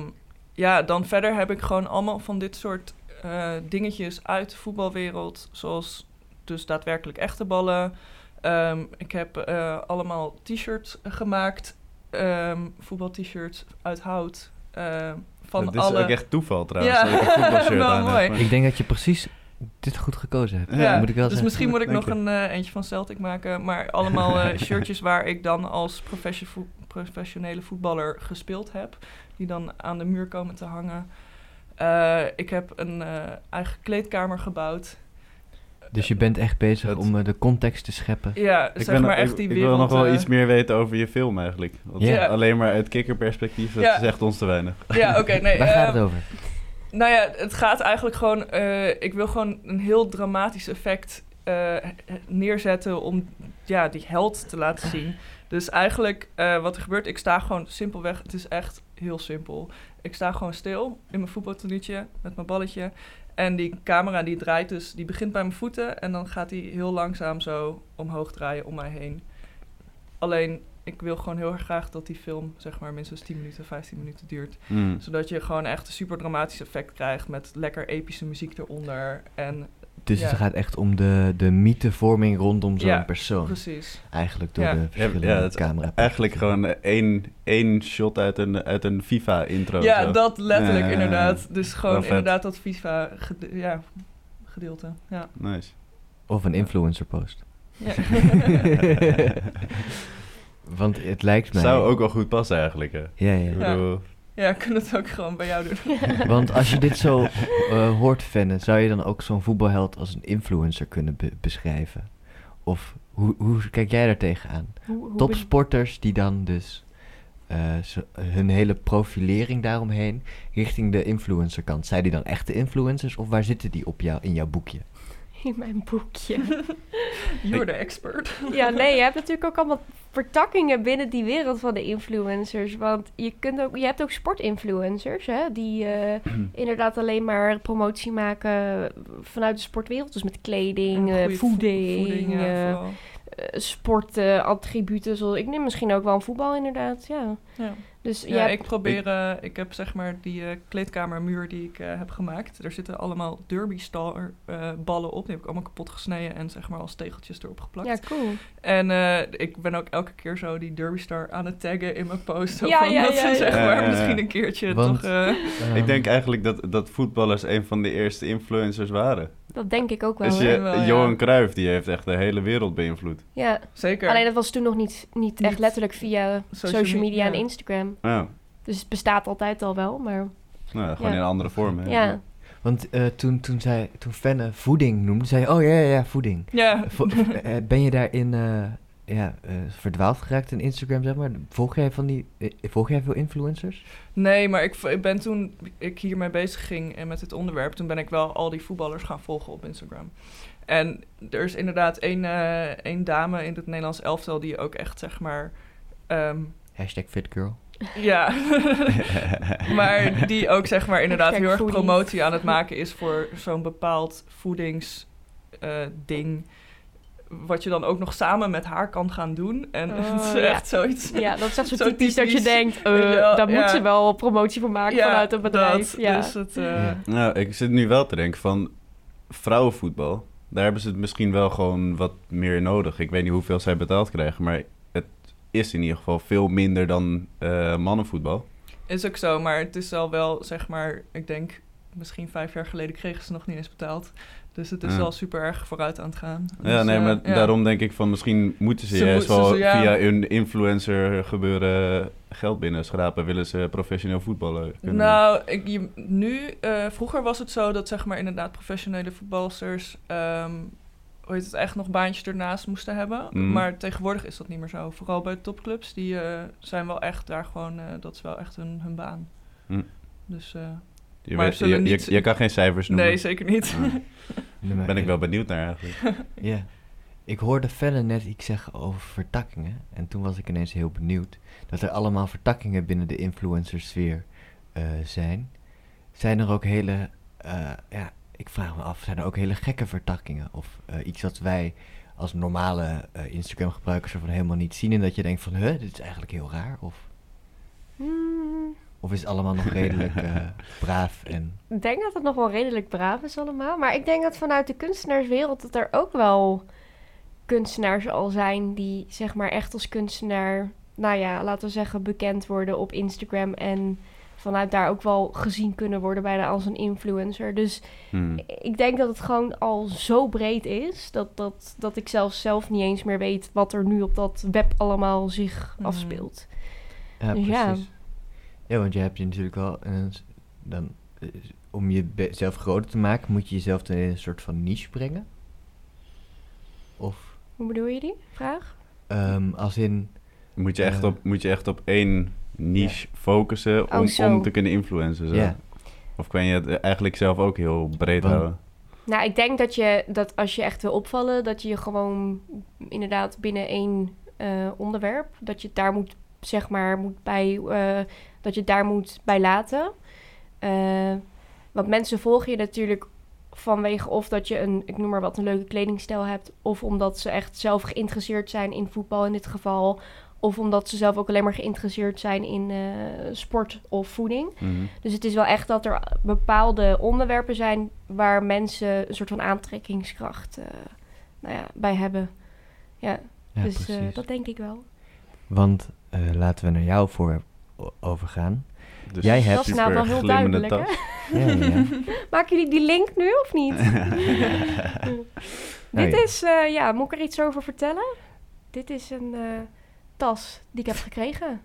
ja, dan verder heb ik gewoon allemaal van dit soort eh, dingetjes uit de voetbalwereld. Zoals dus daadwerkelijk echte ballen. Ehm, ik heb eh, allemaal t-shirts gemaakt. ehm voetbal-t-shirts uit hout. eh, van Het is alle... ook echt toeval trouwens. Ja. dat ik <laughs> Wel mooi. Ik denk dat je precies dit goed gekozen hebt. Ja, moet ik wel dus zeggen. misschien moet ik Dank nog je. een eentje van Celtic maken. Maar allemaal <laughs> shirtjes waar ik dan als professionele voetballer gespeeld heb. Die dan aan de muur komen te hangen. Eh, ik heb een eh, eigen kleedkamer gebouwd. Dus je bent echt bezig Het- om eh, de context te scheppen. Ja, Ik, zeg ben, maar ik, echt die ik wereld... wil nog wel iets meer weten over je film eigenlijk. Want Ja. Alleen maar uit kikkerperspectief, dat Ja. zegt ons te weinig. Ja, oké, <laughs> nee. Waar gaat eh, het over? Nou ja, het gaat eigenlijk gewoon... eh, ik wil gewoon een heel dramatisch effect eh, neerzetten om ja, die held te laten zien. Dus eigenlijk eh, wat er gebeurt, ik sta gewoon simpelweg... Het is echt heel simpel. Ik sta gewoon stil in mijn voetbaltenietje met mijn balletje. En die camera die draait dus, die begint bij mijn voeten... en dan gaat die heel langzaam zo omhoog draaien om mij heen. Alleen, ik wil gewoon heel erg graag dat die film... zeg maar minstens 10 minuten, 15 minuten duurt Mm. zodat je gewoon echt een super dramatisch effect krijgt met lekker epische muziek eronder. En Dus ja. het gaat echt om de, de mythevorming rondom zo'n Ja, persoon. precies. Eigenlijk door Ja. de verschillende ja, camera. Eigenlijk gewoon eh, één, één shot uit een, uit een FIFA-intro. ja, dat letterlijk Ja, inderdaad. Dus gewoon inderdaad dat FIFA gede- ja, gedeelte. Ja. Nice. Of een influencer post. Ja. <laughs> Want het lijkt mij... Zou ook wel goed passen eigenlijk. Hè. Ja, ja. Ik Ja. bedoel, ja, kunnen het ook gewoon bij jou doen. <laughs> Want als je dit zo eh, hoort vennen, zou je dan ook zo'n voetbalheld als een influencer kunnen be- beschrijven? Of hoe, hoe kijk jij daar tegenaan? Hoe, hoe ben- Topsporters die dan dus eh, hun hele profilering daaromheen richting de influencerkant. Zijn die dan echte influencers of waar zitten die op jou, in jouw boekje? In mijn boekje. <laughs> You're the expert. Ja, nee, je hebt <laughs> natuurlijk ook allemaal vertakkingen binnen die wereld van de influencers. Want je, kunt ook, je hebt ook sportinfluencers, hè, die eh, <clears throat> inderdaad alleen maar promotie maken vanuit de sportwereld. Dus met kleding, eh, voeding, voeding, ja, eh, eh, sportattributen. zoals ik neem misschien ook wel een voetbal, inderdaad. Ja. Ja. Dus Ja, hebt- ik probeer, eh, ik heb zeg maar die eh, kleedkamermuur die ik eh, heb gemaakt. Er zitten allemaal derby star eh, ballen op. Die heb ik allemaal kapot gesneden en zeg maar als tegeltjes erop geplakt. ja, cool. En eh, ik ben ook elke keer zo die derby star aan het taggen in mijn post. <laughs> Ja, van ja, dat ja, ze ja. zeg Ja, maar misschien een keertje Want- toch... <laughs> Ik denk eigenlijk dat, dat voetballers een van de eerste influencers waren. Dat denk ik ook wel. Dus je, wel, ja. Johan Cruijff, die heeft echt de hele wereld beïnvloed. Ja, zeker. alleen dat was toen nog niet, niet echt letterlijk via social, social media en. Instagram. Ja, Dus het bestaat altijd al wel, maar nou, gewoon Ja. in een andere vorm. Hè. ja. Want eh, toen, toen, zij, toen Fenne voeding noemde, zei je, oh ja, ja, ja, voeding. ja, Vo- eh, ben je daarin eh, ja, eh, verdwaald geraakt in Instagram, zeg maar? Volg jij, van die, eh, volg jij veel influencers? Nee, maar ik, ik ben toen ik hiermee bezig ging en met dit onderwerp, toen ben ik wel al die voetballers gaan volgen op Instagram. En er is inderdaad één, eh, één dame in het Nederlands elftal die ook echt, zeg maar, ehm, Hashtag fitgirl. <laughs> ja, <laughs> maar die ook, zeg maar, inderdaad Hashtag heel erg promotie aan het maken is voor zo'n bepaald voedingsding. Wat je dan ook nog samen met haar kan gaan doen. En Oh, <laughs> het is ja. echt zoiets. ja, dat is echt zo, <laughs> Zo typisch, dat je denkt, eh, wel, daar ja. moet ze wel promotie voor maken vanuit een bedrijf. dat, ja. Dus het, eh, Ja. Nou, ik zit nu wel te denken van vrouwenvoetbal. Daar hebben ze het misschien wel gewoon wat meer nodig. Ik weet niet hoeveel zij betaald krijgen, maar het is in ieder geval veel minder dan eh, mannenvoetbal. Is ook zo, maar het is al wel, zeg maar, ik denk misschien vijf jaar geleden kregen ze nog niet eens betaald. Dus het is Ja. wel super erg vooruit aan het gaan. Ja, Dus, nee, eh, maar daarom denk ik van misschien moeten ze, Ze juist wel ja. via een influencer gebeuren geld binnenschrapen. Willen ze professioneel voetballen kunnen. Nou, ik, je, nu, eh, vroeger was het zo dat zeg maar inderdaad professionele voetbalsters, ehm hoe heet het, echt nog baantjes ernaast moesten hebben. Mhm. Maar tegenwoordig is dat niet meer zo. Vooral bij topclubs, die eh, zijn wel echt daar gewoon, dat is wel echt hun, hun baan. Hm. Dus je, maar weet- je, niet- je, je kan geen cijfers noemen. nee, zeker niet. Ah, <laughs> Nee, ben ik wel benieuwd naar eigenlijk. <laughs> Ja. Ik hoorde Felle net iets zeggen over vertakkingen. En toen was ik ineens heel benieuwd. Dat er allemaal vertakkingen binnen de influencersfeer eh zijn. Zijn er ook hele... eh, ja, ik vraag me af, zijn er ook hele gekke vertakkingen? Of eh, iets wat wij als normale Instagram-gebruikers ervan helemaal niet zien... en dat je denkt van, huh, dit is eigenlijk heel raar? Of, Hmm, of is het allemaal nog redelijk <laughs> eh, braaf en... ik denk dat het nog wel redelijk braaf is allemaal. Maar ik denk dat vanuit de kunstenaarswereld dat er ook wel kunstenaars al zijn die zeg maar echt als kunstenaar, nou ja, laten we zeggen, bekend worden op Instagram en vanuit daar ook wel gezien kunnen worden bijna als een influencer. Dus Hmm. ik denk dat het gewoon al zo breed is dat, dat, dat ik zelfs zelf niet eens meer weet wat er nu op dat web allemaal zich Mhm. afspeelt. Ja, Dus ja. precies. Ja, want je hebt je natuurlijk wel... eh, dan, eh, om jezelf groter te maken, moet je jezelf in een soort van niche brengen? Of Hoe bedoel je die vraag? ehm, als in... Moet, je echt Eh. op, moet je echt op één niche focussen Oh, om, om te kunnen influencen? Zo? Ja. Of kan je het eigenlijk zelf ook heel breed Want- houden? Nou, ik denk dat je dat als je echt wil opvallen, dat je gewoon inderdaad binnen één eh, onderwerp, dat je het daar moet, zeg maar, moet bij, eh, dat je het daar moet bij laten. Eh, want mensen volgen je natuurlijk vanwege of dat je een, ik noem maar wat, een leuke kledingstijl hebt, of omdat ze echt zelf geïnteresseerd zijn in voetbal in dit geval, of omdat ze zelf ook alleen maar geïnteresseerd zijn in eh, sport of voeding. Mhm. Dus het is wel echt dat er bepaalde onderwerpen zijn waar mensen een soort van aantrekkingskracht eh, nou ja, bij hebben. Ja, Ja, dus dat denk ik wel. Want laten we naar jou voor overgaan. Dus Jij hebt- Dat is nou wel heel duidelijk, hè? Ja, ja. <laughs> Maken jullie die link nu of niet? <laughs> Dit is, eh, ja, moet ik er iets over vertellen? Dit is een eh, tas die ik heb gekregen.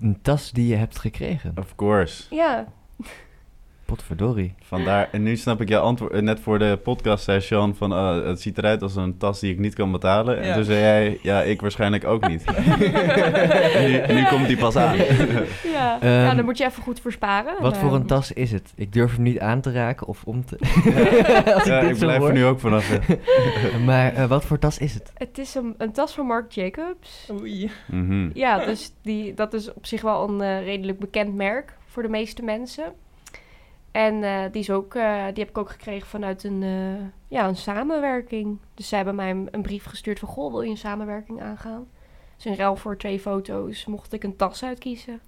Een tas die je hebt gekregen. Of course. Ja, Potverdorie. Vandaar, en nu snap ik jouw antwoord. eh, Net voor de podcast zei Sean van, ah, het ziet eruit als een tas die ik niet kan betalen. En Ja. toen zei jij, ja, ik waarschijnlijk ook niet. En <laughs> nu, nu komt die pas aan. Ja. <laughs> Ehm, ja, daar moet je even goed voor sparen. Wat voor een eh, tas is het? Ik durf hem niet aan te raken of om te... <laughs> Als Ja, dit ik zo blijf hoor. er nu ook vanaf. Maar eh, wat voor tas is het? Het is een, een tas van Marc Jacobs. Oei. Mhm. Ja, dus die, dat is op zich wel een eh, redelijk bekend merk voor de meeste mensen. En eh, die, is ook, eh, die heb ik ook gekregen vanuit een, eh, ja, een samenwerking. Dus zij hebben mij een, een brief gestuurd van... Goh, wil je een samenwerking aangaan? Dus in ruil voor twee foto's mocht ik een tas uitkiezen.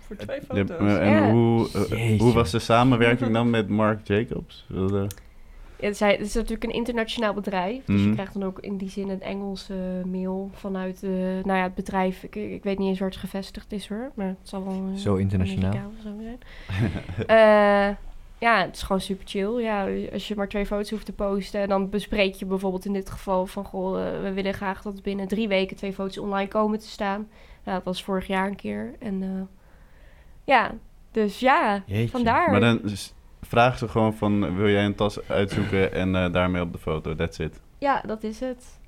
Voor twee foto's. en Ja. hoe, hoe was de samenwerking dan met Mark Jacobs? Wilde- het is natuurlijk een internationaal bedrijf. Dus Mhm. je krijgt dan ook in die zin een Engelse mail vanuit eh, nou ja, het bedrijf. Ik, ik weet niet eens waar het gevestigd is hoor. Maar het zal wel eh, Zo internationaal. Zo zijn. <laughs> Eh, ja, het is gewoon super chill. Ja, als je maar twee foto's hoeft te posten. En dan bespreek je bijvoorbeeld in dit geval van... Goh, we willen graag dat binnen drie weken twee foto's online komen te staan. Nou, dat was vorig jaar een keer. En eh, ja, dus ja, Jeetje. vandaar. Maar dan s- vragen ze gewoon van, wil jij een tas uitzoeken en eh, daarmee op de foto, that's it. Ja, dat is het.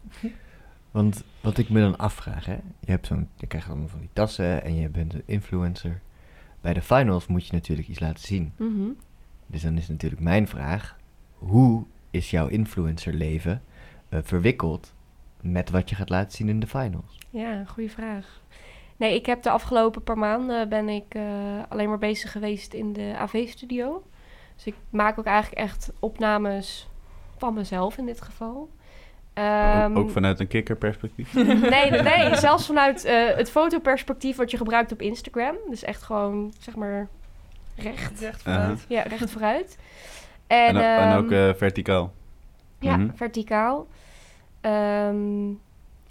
Want wat ik me dan afvraag, hè. Je, hebt zo'n, je krijgt allemaal van die tassen en je bent een influencer. Bij de finals moet je natuurlijk iets laten zien. Mhm. Dus dan is natuurlijk mijn vraag... Hoe is jouw influencerleven eh, verwikkeld met wat je gaat laten zien in de finals? Ja, goede vraag. Nee, ik heb de afgelopen paar maanden ben ik eh, alleen maar bezig geweest in de AV-studio. Dus ik maak ook eigenlijk echt opnames van mezelf in dit geval. Ehm, ook vanuit een kikkerperspectief. <laughs> Nee, nee, nee, zelfs vanuit eh, het fotoperspectief wat je gebruikt op Instagram. Dus echt gewoon, zeg maar, recht. Recht Uh-huh. vooruit. Ja, recht <laughs> vooruit. En, En, o- en ook ehm, eh, verticaal. Ja, Mhm. verticaal. Ehm,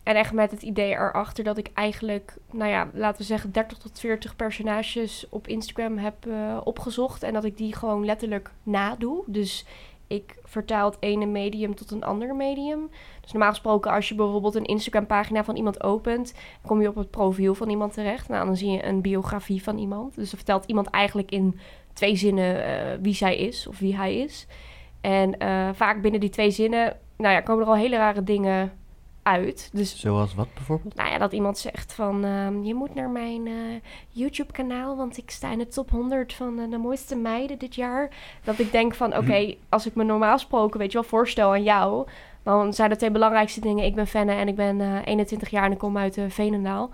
en echt met het idee erachter dat ik eigenlijk, nou ja, laten we zeggen 30 tot 40 personages op Instagram heb eh, opgezocht. En dat ik die gewoon letterlijk nadoe. Dus ik vertaal het ene medium tot een ander medium. Dus normaal gesproken, als je bijvoorbeeld een Instagram-pagina van iemand opent, kom je op het profiel van iemand terecht. Nou, dan zie je een biografie van iemand. Dus dan vertelt iemand eigenlijk in twee zinnen eh, wie zij is of wie hij is. En eh, vaak binnen die twee zinnen, nou ja, komen er al hele rare dingen uit. Dus Zoals wat bijvoorbeeld? nou ja, dat iemand zegt van... ehm, je moet naar mijn eh, YouTube-kanaal, want ik sta in de top 100 van eh, de mooiste meiden dit jaar. Dat ik denk van, oké, als ik me normaal gesproken, weet je wel, voorstel aan jou... dan zijn de twee belangrijkste dingen, ik ben Fenne en ik ben eh, 21 jaar en ik kom uit Veenendaal.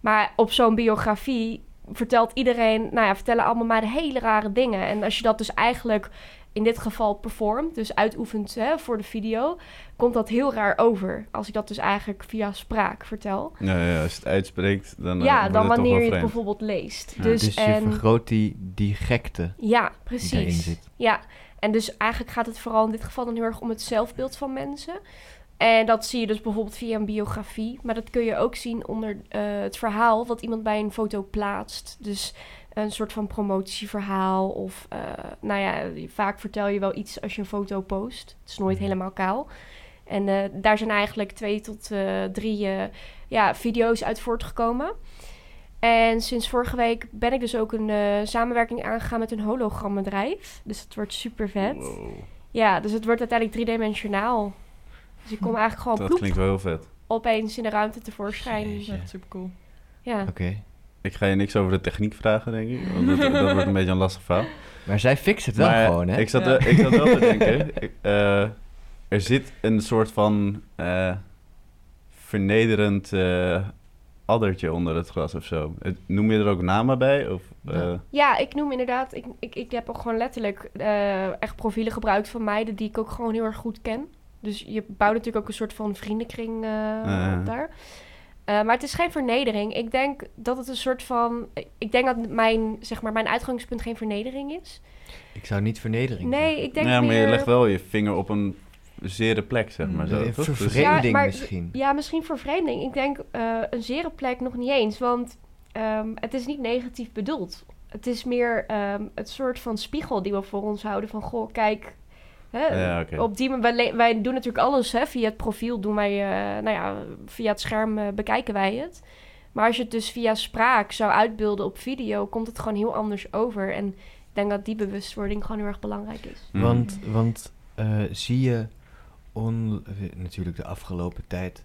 Maar op zo'n biografie vertelt iedereen, nou ja, vertellen allemaal maar de hele rare dingen. En als je dat dus eigenlijk in dit geval performt, dus uitoefent hè, voor de video, komt dat heel raar over. Als ik dat dus eigenlijk via spraak vertel. Ja, ja, als je het uitspreekt, dan eh, ja, dan het toch wanneer wel je het bijvoorbeeld leest. Ja. Dus, Dus je en, vergroot die, die gekte ja, die precies. zit. Ja, en dus eigenlijk gaat het vooral in dit geval dan heel erg om het zelfbeeld van mensen. En dat zie je dus bijvoorbeeld via een biografie. Maar dat kun je ook zien onder eh, het verhaal wat iemand bij een foto plaatst. Dus een soort van promotieverhaal. Of eh, nou ja, vaak vertel je wel iets als je een foto post. Het is nooit helemaal kaal. En eh, daar zijn eigenlijk twee tot eh, drie eh, ja, video's uit voortgekomen. En sinds vorige week ben ik dus ook een eh, samenwerking aangegaan met een hologrammedrijf. Dus het wordt super vet. Wow, Ja, dus het wordt uiteindelijk driedimensionaal. Dus ik kom eigenlijk gewoon dat ploep, klinkt wel heel vet. opeens in de ruimte tevoorschijn. Jeetje. Echt super cool. Ja. Oké. Ik ga je niks over de techniek vragen, denk ik. Want dat, dat wordt een beetje een lastig verhaal. Maar zij fixt het wel Maar gewoon, hè? Ik zat, Ja. ik zat wel te denken. <laughs> ik, eh, er zit een soort van eh, vernederend eh, addertje onder het glas of zo. Het- Noem je er ook namen bij? Of, eh, Ja. ik noem inderdaad... Ik, ik, ik heb ook gewoon letterlijk eh, echt profielen gebruikt van meiden... die ik ook gewoon heel erg goed ken. Dus je bouwt natuurlijk ook een soort van vriendenkring eh, op daar. Eh, maar het is geen vernedering. Ik denk dat het een soort van... Ik denk dat mijn, zeg maar, mijn uitgangspunt geen vernedering is. Ik zou niet vernedering Nee, ik denk ja, maar meer... je legt wel je vinger op een zere plek, zeg maar. Zo? Dus- vervreemding Ja, maar- misschien. Ja, misschien vervreemding. Ik denk eh, een zere plek nog niet eens. Want ehm, het is niet negatief bedoeld. Het is meer ehm, het soort van spiegel die we voor ons houden. Van, goh, kijk... Hè, Ja, oké. op die, wij, wij doen natuurlijk alles hè, via het profiel. Doen wij, eh, nou ja, via het scherm eh, bekijken wij het. Maar als je het dus via spraak zou uitbeelden op video... komt het gewoon heel anders over. En ik denk dat die bewustwording gewoon heel erg belangrijk is. Mhm. Want, want eh, zie je, on, natuurlijk de afgelopen tijd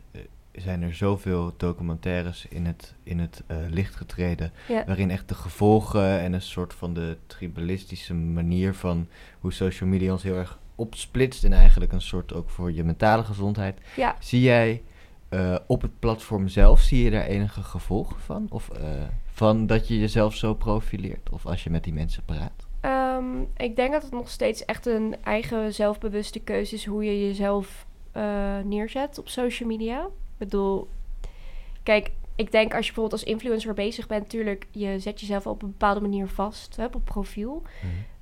zijn er zoveel documentaires in het, in het eh, licht getreden. Ja. Waarin echt de gevolgen en een soort van de tribalistische manier van hoe social media ons heel erg opsplitst. En eigenlijk een soort ook voor je mentale gezondheid. Ja, Zie jij eh, op het platform zelf, zie je daar enige gevolgen van? Of eh, van dat je jezelf zo profileert? Of als je met die mensen praat? Ehm, ik denk dat het nog steeds echt een eigen zelfbewuste keuze is hoe je jezelf eh, neerzet op social media. Ik bedoel, kijk, ik denk als je bijvoorbeeld als influencer bezig bent, natuurlijk, je zet jezelf op een bepaalde manier vast hè, op profiel.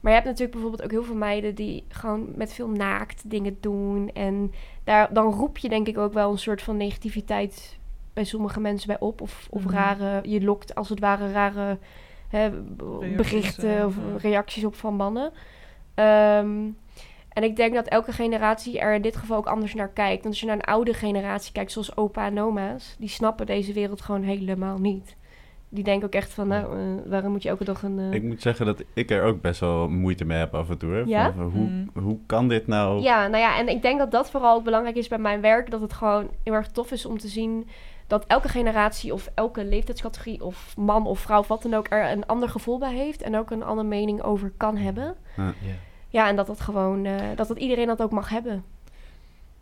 Maar je hebt natuurlijk bijvoorbeeld ook heel veel meiden die gewoon met veel naakt dingen doen. En daar, dan roep je denk ik ook wel een soort van negativiteit bij sommige mensen bij op. Of, of Mhm. rare, je lokt als het ware rare hè, Reacties, berichten of ja. reacties op van mannen. Ehm, en ik denk dat elke generatie er in dit geval ook anders naar kijkt. Want als je naar een oude generatie kijkt, zoals opa en oma's, die snappen deze wereld gewoon helemaal niet. Die denken ook echt van, nou, eh, waarom moet je elke dag een... eh, Ik moet zeggen dat ik er ook best wel moeite mee heb af en toe. Hè? Ja? Van, van hoe, Mm. hoe kan dit nou? Ja, nou ja, en ik denk dat dat vooral ook belangrijk is bij mijn werk. Dat het gewoon heel erg tof is om te zien dat elke generatie of elke leeftijdscategorie of man of vrouw, of wat dan ook, er een ander gevoel bij heeft. En ook een andere mening over kan hebben. Ja. Ja, en dat dat gewoon, eh, dat dat iedereen dat ook mag hebben.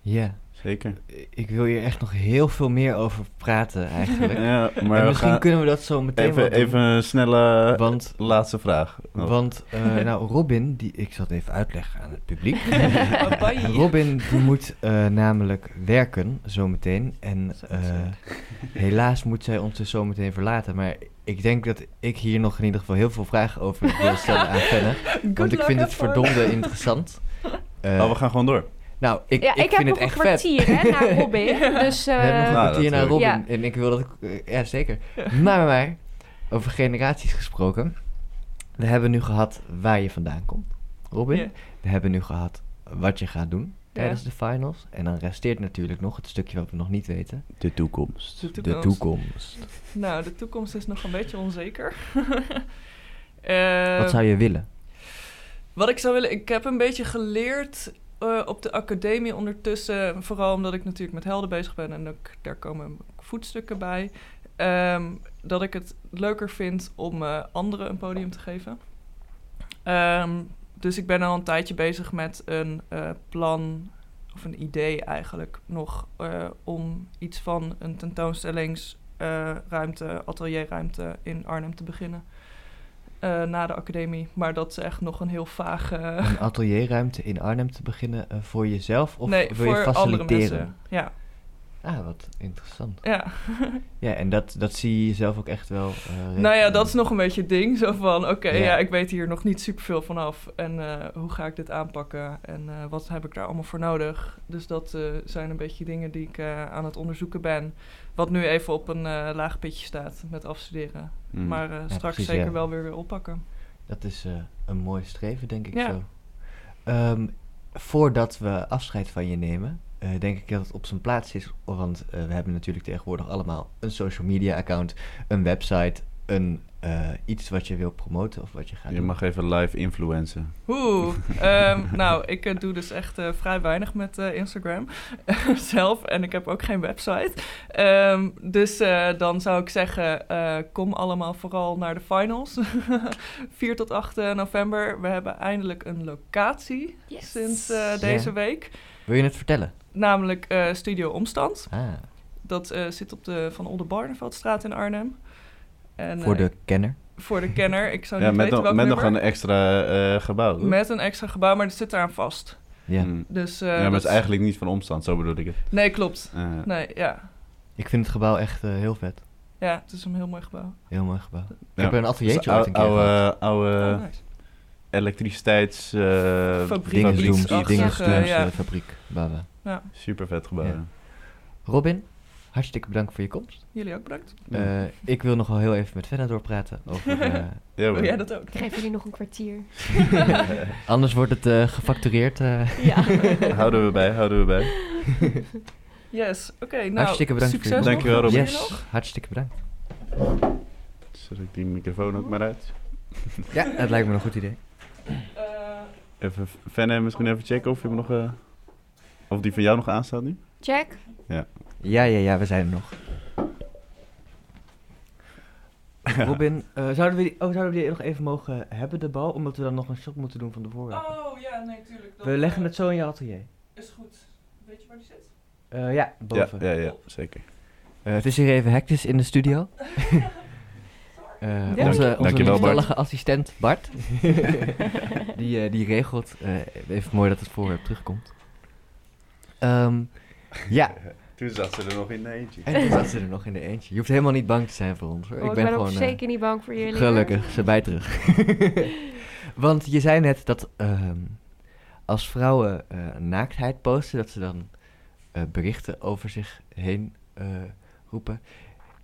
Ja, Zeker. ik wil hier echt nog heel veel meer over praten eigenlijk. <laughs> Ja, en maar we misschien gaan kunnen we dat zo meteen even, doen. even een snelle Want, laatste vraag. Want eh, <laughs> nou, Robin, die, ik zal het even uitleggen aan het publiek. <laughs> Robin die moet eh, namelijk werken zometeen. En Zo, eh, helaas moet zij ons dus zometeen verlaten. Maar ik denk dat ik hier nog in ieder geval heel veel vragen over wil stellen aan Fenne. Want ik vind het verdomde interessant. Eh, oh, we gaan gewoon door. Nou, ik, ja, ik, ik, heb vind nog het een echt vet. kwartier hè, naar <laughs> Robin. Dus We hebben nog een eh, Nou, kwartier naar. Robin. Ja. En ik wil dat ik... eh, ja, zeker. Maar, maar. Over generaties gesproken. We hebben nu gehad waar je vandaan komt. Robin. We hebben nu gehad wat je gaat doen Ja. tijdens de finals. En dan resteert natuurlijk nog het stukje wat we nog niet weten. De toekomst. De De toekomst. Nou, de toekomst is nog een beetje onzeker. <laughs> Eh, Wat zou je willen? Wat ik zou willen, ik heb een beetje geleerd eh, op de academie ondertussen, vooral omdat ik natuurlijk met helden bezig ben en ook, daar komen voetstukken bij, ehm, dat ik het leuker vind om eh, anderen een podium te geven. Ehm, dus ik ben al een tijdje bezig met een eh, plan, of een idee eigenlijk, nog om iets van een tentoonstellingsruimte, atelierruimte in Arnhem te beginnen. Eh, na de academie. Maar dat is echt nog een heel vage... Een atelierruimte in Arnhem te beginnen eh, voor jezelf? Of nee, wil voor je andere faciliteren? mensen. Ja, Ah, wat interessant. ja. <laughs> Ja, en dat, dat zie je zelf ook echt wel. eh, nou ja, dat is nog een beetje het ding. Zo van, oké, Ja. ja. ik weet hier nog niet superveel vanaf. En eh, hoe ga ik dit aanpakken? En eh, wat heb ik daar allemaal voor nodig? Dus dat eh, zijn een beetje dingen die ik eh, aan het onderzoeken ben. Wat nu even op een eh, laag pitje staat met afstuderen. Mm. Maar eh, straks precies, zeker ja. wel weer weer oppakken. Dat is eh, een mooi streven, denk ik Ja. zo. Ehm, voordat we afscheid van je nemen, eh, denk ik dat het op zijn plaats is. Want eh, we hebben natuurlijk tegenwoordig allemaal een social media account, een website, een, eh, iets wat je wil promoten of wat je gaat Je doen. mag even live influencen. Oeh, <laughs> ehm, nou, ik doe dus echt eh, vrij weinig met eh, Instagram <laughs> zelf. En ik heb ook geen website. Ehm, dus eh, dan zou ik zeggen, eh, kom allemaal vooral naar de finals. <laughs> 4 tot 8 november. We hebben eindelijk een locatie Yes. sinds eh, deze week. Wil je het vertellen? Namelijk eh, Studio Omstand. Ah, Dat eh, zit op de Van Oldenbarneveldstraat in Arnhem. En, voor eh, de kenner. voor de kenner. Ik zou <laughs> Ja, niet met, weten nog- welk met nog een extra eh, gebouw. Met een extra gebouw, maar dat zit eraan vast. Ja. Mm. Dus, eh, ja, maar dat het is eigenlijk niet van omstand, zo bedoel ik het. Nee, klopt. Nee, ja. Ik vind het gebouw echt eh, heel vet. Ja, het is een heel mooi gebouw. Heel mooi gebouw. Ik heb er een ateliertje Ou- ooit een keer gehad. oude, oude oh, nice. Elektriciteits... eh, ja. fabriek. Baba. Ja, Super vet gebouw. Ja. Robin, hartstikke bedankt voor je komst. jullie ook bedankt. Eh, ik wil nog wel heel even met Fenna doorpraten over... <laughs> eh, Ja, Wil hoor. jij dat ook? Ik geef jullie nog een kwartier. <laughs> anders wordt het eh, gefactureerd. eh. Ja. <laughs> houden we bij, houden we bij. Yes, oké. nou, Hartstikke bedankt voor je succes. Dankjewel. Robin. Yes, nog? hartstikke bedankt. Zet ik die microfoon ook maar uit. Ja, dat lijkt me een goed idee. Even Fenne misschien even checken of, je hem nog, eh, of die van jou nog aanstaat nu. Check. Ja, ja, ja, we zijn er nog. Robin, eh, zouden, we die, oh, zouden we die nog even mogen hebben, de bal? Omdat we dan nog een shot moeten doen van de voorraad. Oh ja, nee, tuurlijk. We leggen eh, het zo in je atelier. Is goed. Weet je waar die zit? Eh, ja, Ja, boven. ja, ja, zeker. Eh, het is hier even hectisch in de studio. <laughs> Eh, onze onze Bart. assistent Bart. <laughs> die, eh, die regelt. eh, even mooi dat het voorwerp terugkomt. Ehm, ja, <laughs> Toen zat ze er nog in de eentje. en toen zat ze er nog in de eentje. Je hoeft helemaal niet bang te zijn voor ons. Hoor. Oh, ik ik ben, ben, gewoon ook zeker niet bang voor jullie. gelukkig, ze bij terug. <laughs> Want je zei net dat ehm, als vrouwen eh, naaktheid posten, dat ze dan eh, berichten over zich heen eh, roepen.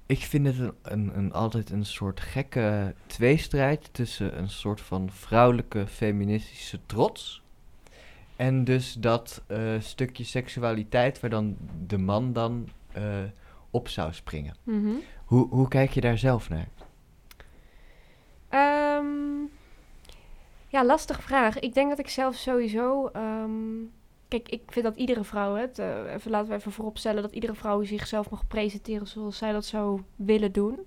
Ik vind het een, een, een, altijd een soort gekke tweestrijd tussen een soort van vrouwelijke feministische trots. En dus dat eh, stukje seksualiteit waar dan de man dan eh, op zou springen. Mhm. Hoe, hoe kijk je daar zelf naar? Ehm, ja, lastige vraag. Ik denk dat ik zelf sowieso. ehm, kijk, ik vind dat iedere vrouw, het, eh, even, laten we even vooropstellen dat iedere vrouw zichzelf mag presenteren zoals zij dat zou willen doen.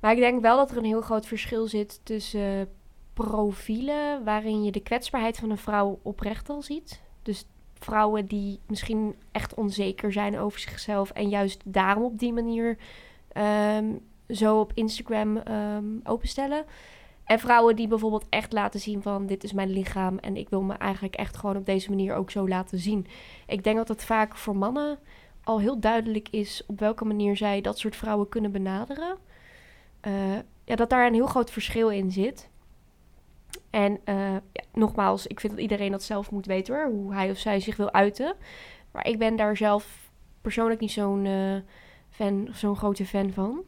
Maar ik denk wel dat er een heel groot verschil zit tussen profielen waarin je de kwetsbaarheid van een vrouw oprecht al ziet. Dus vrouwen die misschien echt onzeker zijn over zichzelf en juist daarom op die manier ehm, zo op Instagram ehm, openstellen. En vrouwen die bijvoorbeeld echt laten zien van dit is mijn lichaam en ik wil me eigenlijk echt gewoon op deze manier ook zo laten zien. Ik denk dat het vaak voor mannen al heel duidelijk is op welke manier zij dat soort vrouwen kunnen benaderen. Eh, ja, dat daar een heel groot verschil in zit. En eh, ja, nogmaals, ik vind dat iedereen dat zelf moet weten hoor, hoe hij of zij zich wil uiten. Maar ik ben daar zelf persoonlijk niet zo'n eh, fan, zo'n grote fan van.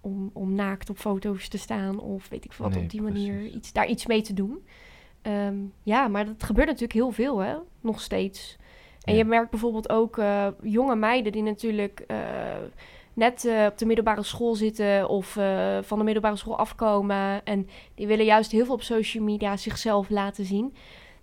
Om, om naakt op foto's te staan of weet ik veel wat Nee, op die manier precies. iets, daar iets mee te doen. Ehm, ja, maar dat gebeurt natuurlijk heel veel hè, nog steeds. En Ja. je merkt bijvoorbeeld ook eh, jonge meiden die natuurlijk eh, net eh, op de middelbare school zitten of van de middelbare school afkomen. En die willen juist heel veel op social media zichzelf laten zien.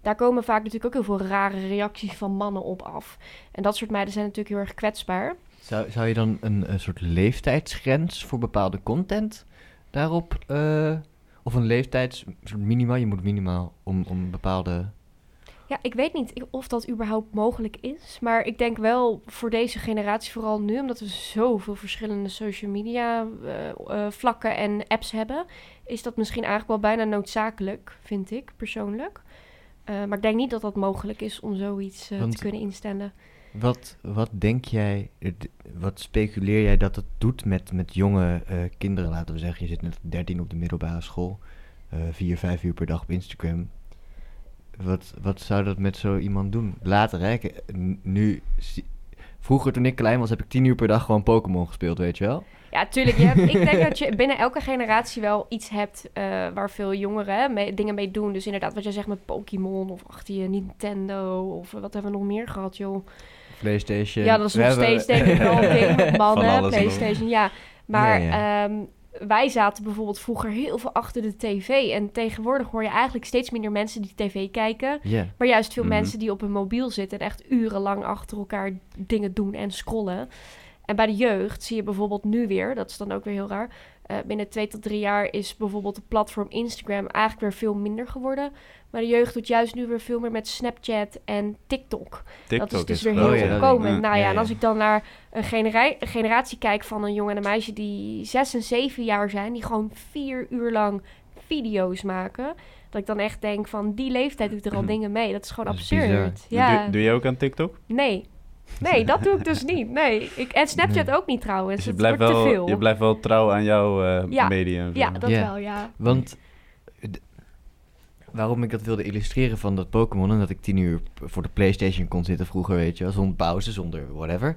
Daar komen vaak natuurlijk ook heel veel rare reacties van mannen op af. En dat soort meiden zijn natuurlijk heel erg kwetsbaar. Zou, zou je dan een, een soort leeftijdsgrens voor bepaalde content daarop? eh, of een leeftijds minimaal? Je moet minimaal om, om bepaalde. Ja, ik weet niet of dat überhaupt mogelijk is. Maar ik denk wel voor deze generatie, vooral nu, omdat we zoveel verschillende social media eh, eh, vlakken en apps hebben, is dat misschien eigenlijk wel bijna noodzakelijk, vind ik persoonlijk. Maar ik denk niet dat dat mogelijk is om zoiets te kunnen instellen. Wat, wat denk jij, wat speculeer jij dat het doet met, met jonge eh, kinderen? Laten we zeggen, je zit net 13 op de middelbare school, eh vier, vijf uur per dag op Instagram. Wat, wat zou dat met zo iemand doen? Later, hè? Nu, vroeger toen ik klein was, heb ik tien uur per dag gewoon Pokémon gespeeld, weet je wel? Ja, tuurlijk. Je hebt, ik denk dat je binnen elke generatie wel iets hebt eh, waar veel jongeren mee- dingen mee doen. Dus inderdaad, wat jij zegt met Pokémon of achter je Nintendo of eh, wat hebben we nog meer gehad, joh. PlayStation. Ja, dat is We nog steeds denk ik wel een ding met Van mannen, alles nog. Playstation, ja. Maar Ja, ehm, wij zaten bijvoorbeeld vroeger heel veel achter de tv. En tegenwoordig hoor je eigenlijk steeds minder mensen die tv kijken. Maar juist veel Mhm. mensen die op hun mobiel zitten en echt urenlang achter elkaar dingen doen en scrollen. En bij de jeugd zie je bijvoorbeeld nu weer, dat is dan ook weer heel raar. eh, binnen twee tot drie jaar is bijvoorbeeld het platform Instagram eigenlijk weer veel minder geworden. Maar de jeugd doet juist nu weer veel meer met Snapchat en TikTok TikTok dat is dus is weer heel Oh ja, ik. Nou ja, Ja, en als ik dan naar een, genera- een generatie kijk van een jongen en een meisje die zes en zeven jaar zijn, die gewoon vier uur lang video's maken, dat ik dan echt denk van die leeftijd doet er al <laughs> dingen mee. Dat is gewoon Dat is absurd. Ja, Doe, doe jij ook aan TikTok? nee. Nee, dat doe ik dus niet. Nee. Ik, en Snapchat Nee. ook niet trouwens. Dus je blijft, wordt te wel, veel. je blijft wel trouw aan jouw eh, Ja. medium. Ja, dat wel, ja. Want eh, waarom ik dat wilde illustreren van dat Pokémon en dat ik tien uur voor de PlayStation kon zitten vroeger, weet je, wel, zonder pauze, zonder whatever.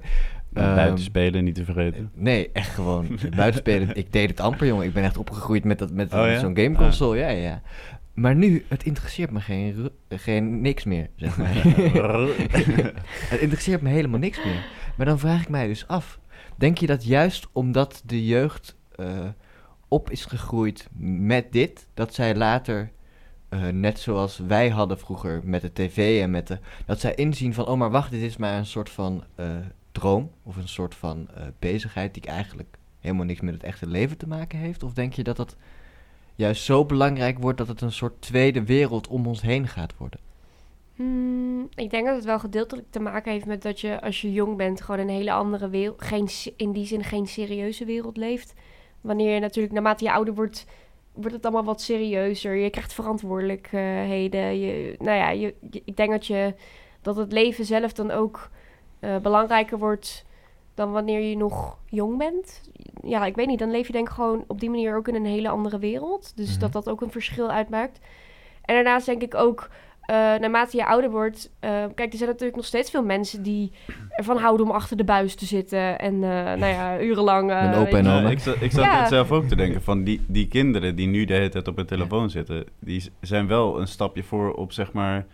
Ehm, Buiten spelen, niet te vergeten. Nee, echt gewoon <laughs> buitenspelen. ik deed het amper, jongen. Ik ben echt opgegroeid met, dat, met Oh, ja? zo'n gameconsole. Ja, ja. Maar nu, het interesseert me geen, geen niks meer, zeg maar. <laughs> het interesseert me helemaal niks meer. Maar dan vraag ik mij dus af. Denk je dat juist omdat de jeugd eh, op is gegroeid met dit, dat zij later eh, net zoals wij hadden vroeger met de tv en met de... Dat zij inzien van, oh maar wacht, dit is maar een soort van eh, droom of een soort van bezigheid die eigenlijk helemaal niks met het echte leven te maken heeft? Of denk je dat dat juist zo belangrijk wordt dat het een soort tweede wereld om ons heen gaat worden? Hmm, ik denk dat het wel gedeeltelijk te maken heeft met dat je als je jong bent gewoon een hele andere wereld, geen, in die zin geen serieuze wereld leeft. Wanneer je natuurlijk naarmate je ouder wordt, wordt het allemaal wat serieuzer. Je krijgt verantwoordelijkheden. Je, nou ja, je- ik denk dat je dat het leven zelf dan ook eh, belangrijker wordt dan wanneer je nog jong bent. Ja, ik weet niet. Dan leef je denk ik gewoon op die manier ook in een hele andere wereld. Dus Mhm. dat dat ook een verschil uitmaakt. En daarnaast denk ik ook eh, naarmate je ouder wordt, eh, kijk, er zijn natuurlijk nog steeds veel mensen die ervan houden om achter de buis te zitten en eh, nou ja, <laughs> urenlang. opa en ik, zat- ik zat Ja. net zelf ook te denken van die, die kinderen die nu de hele tijd op hun telefoon zitten, die zijn wel een stapje voor op zeg maar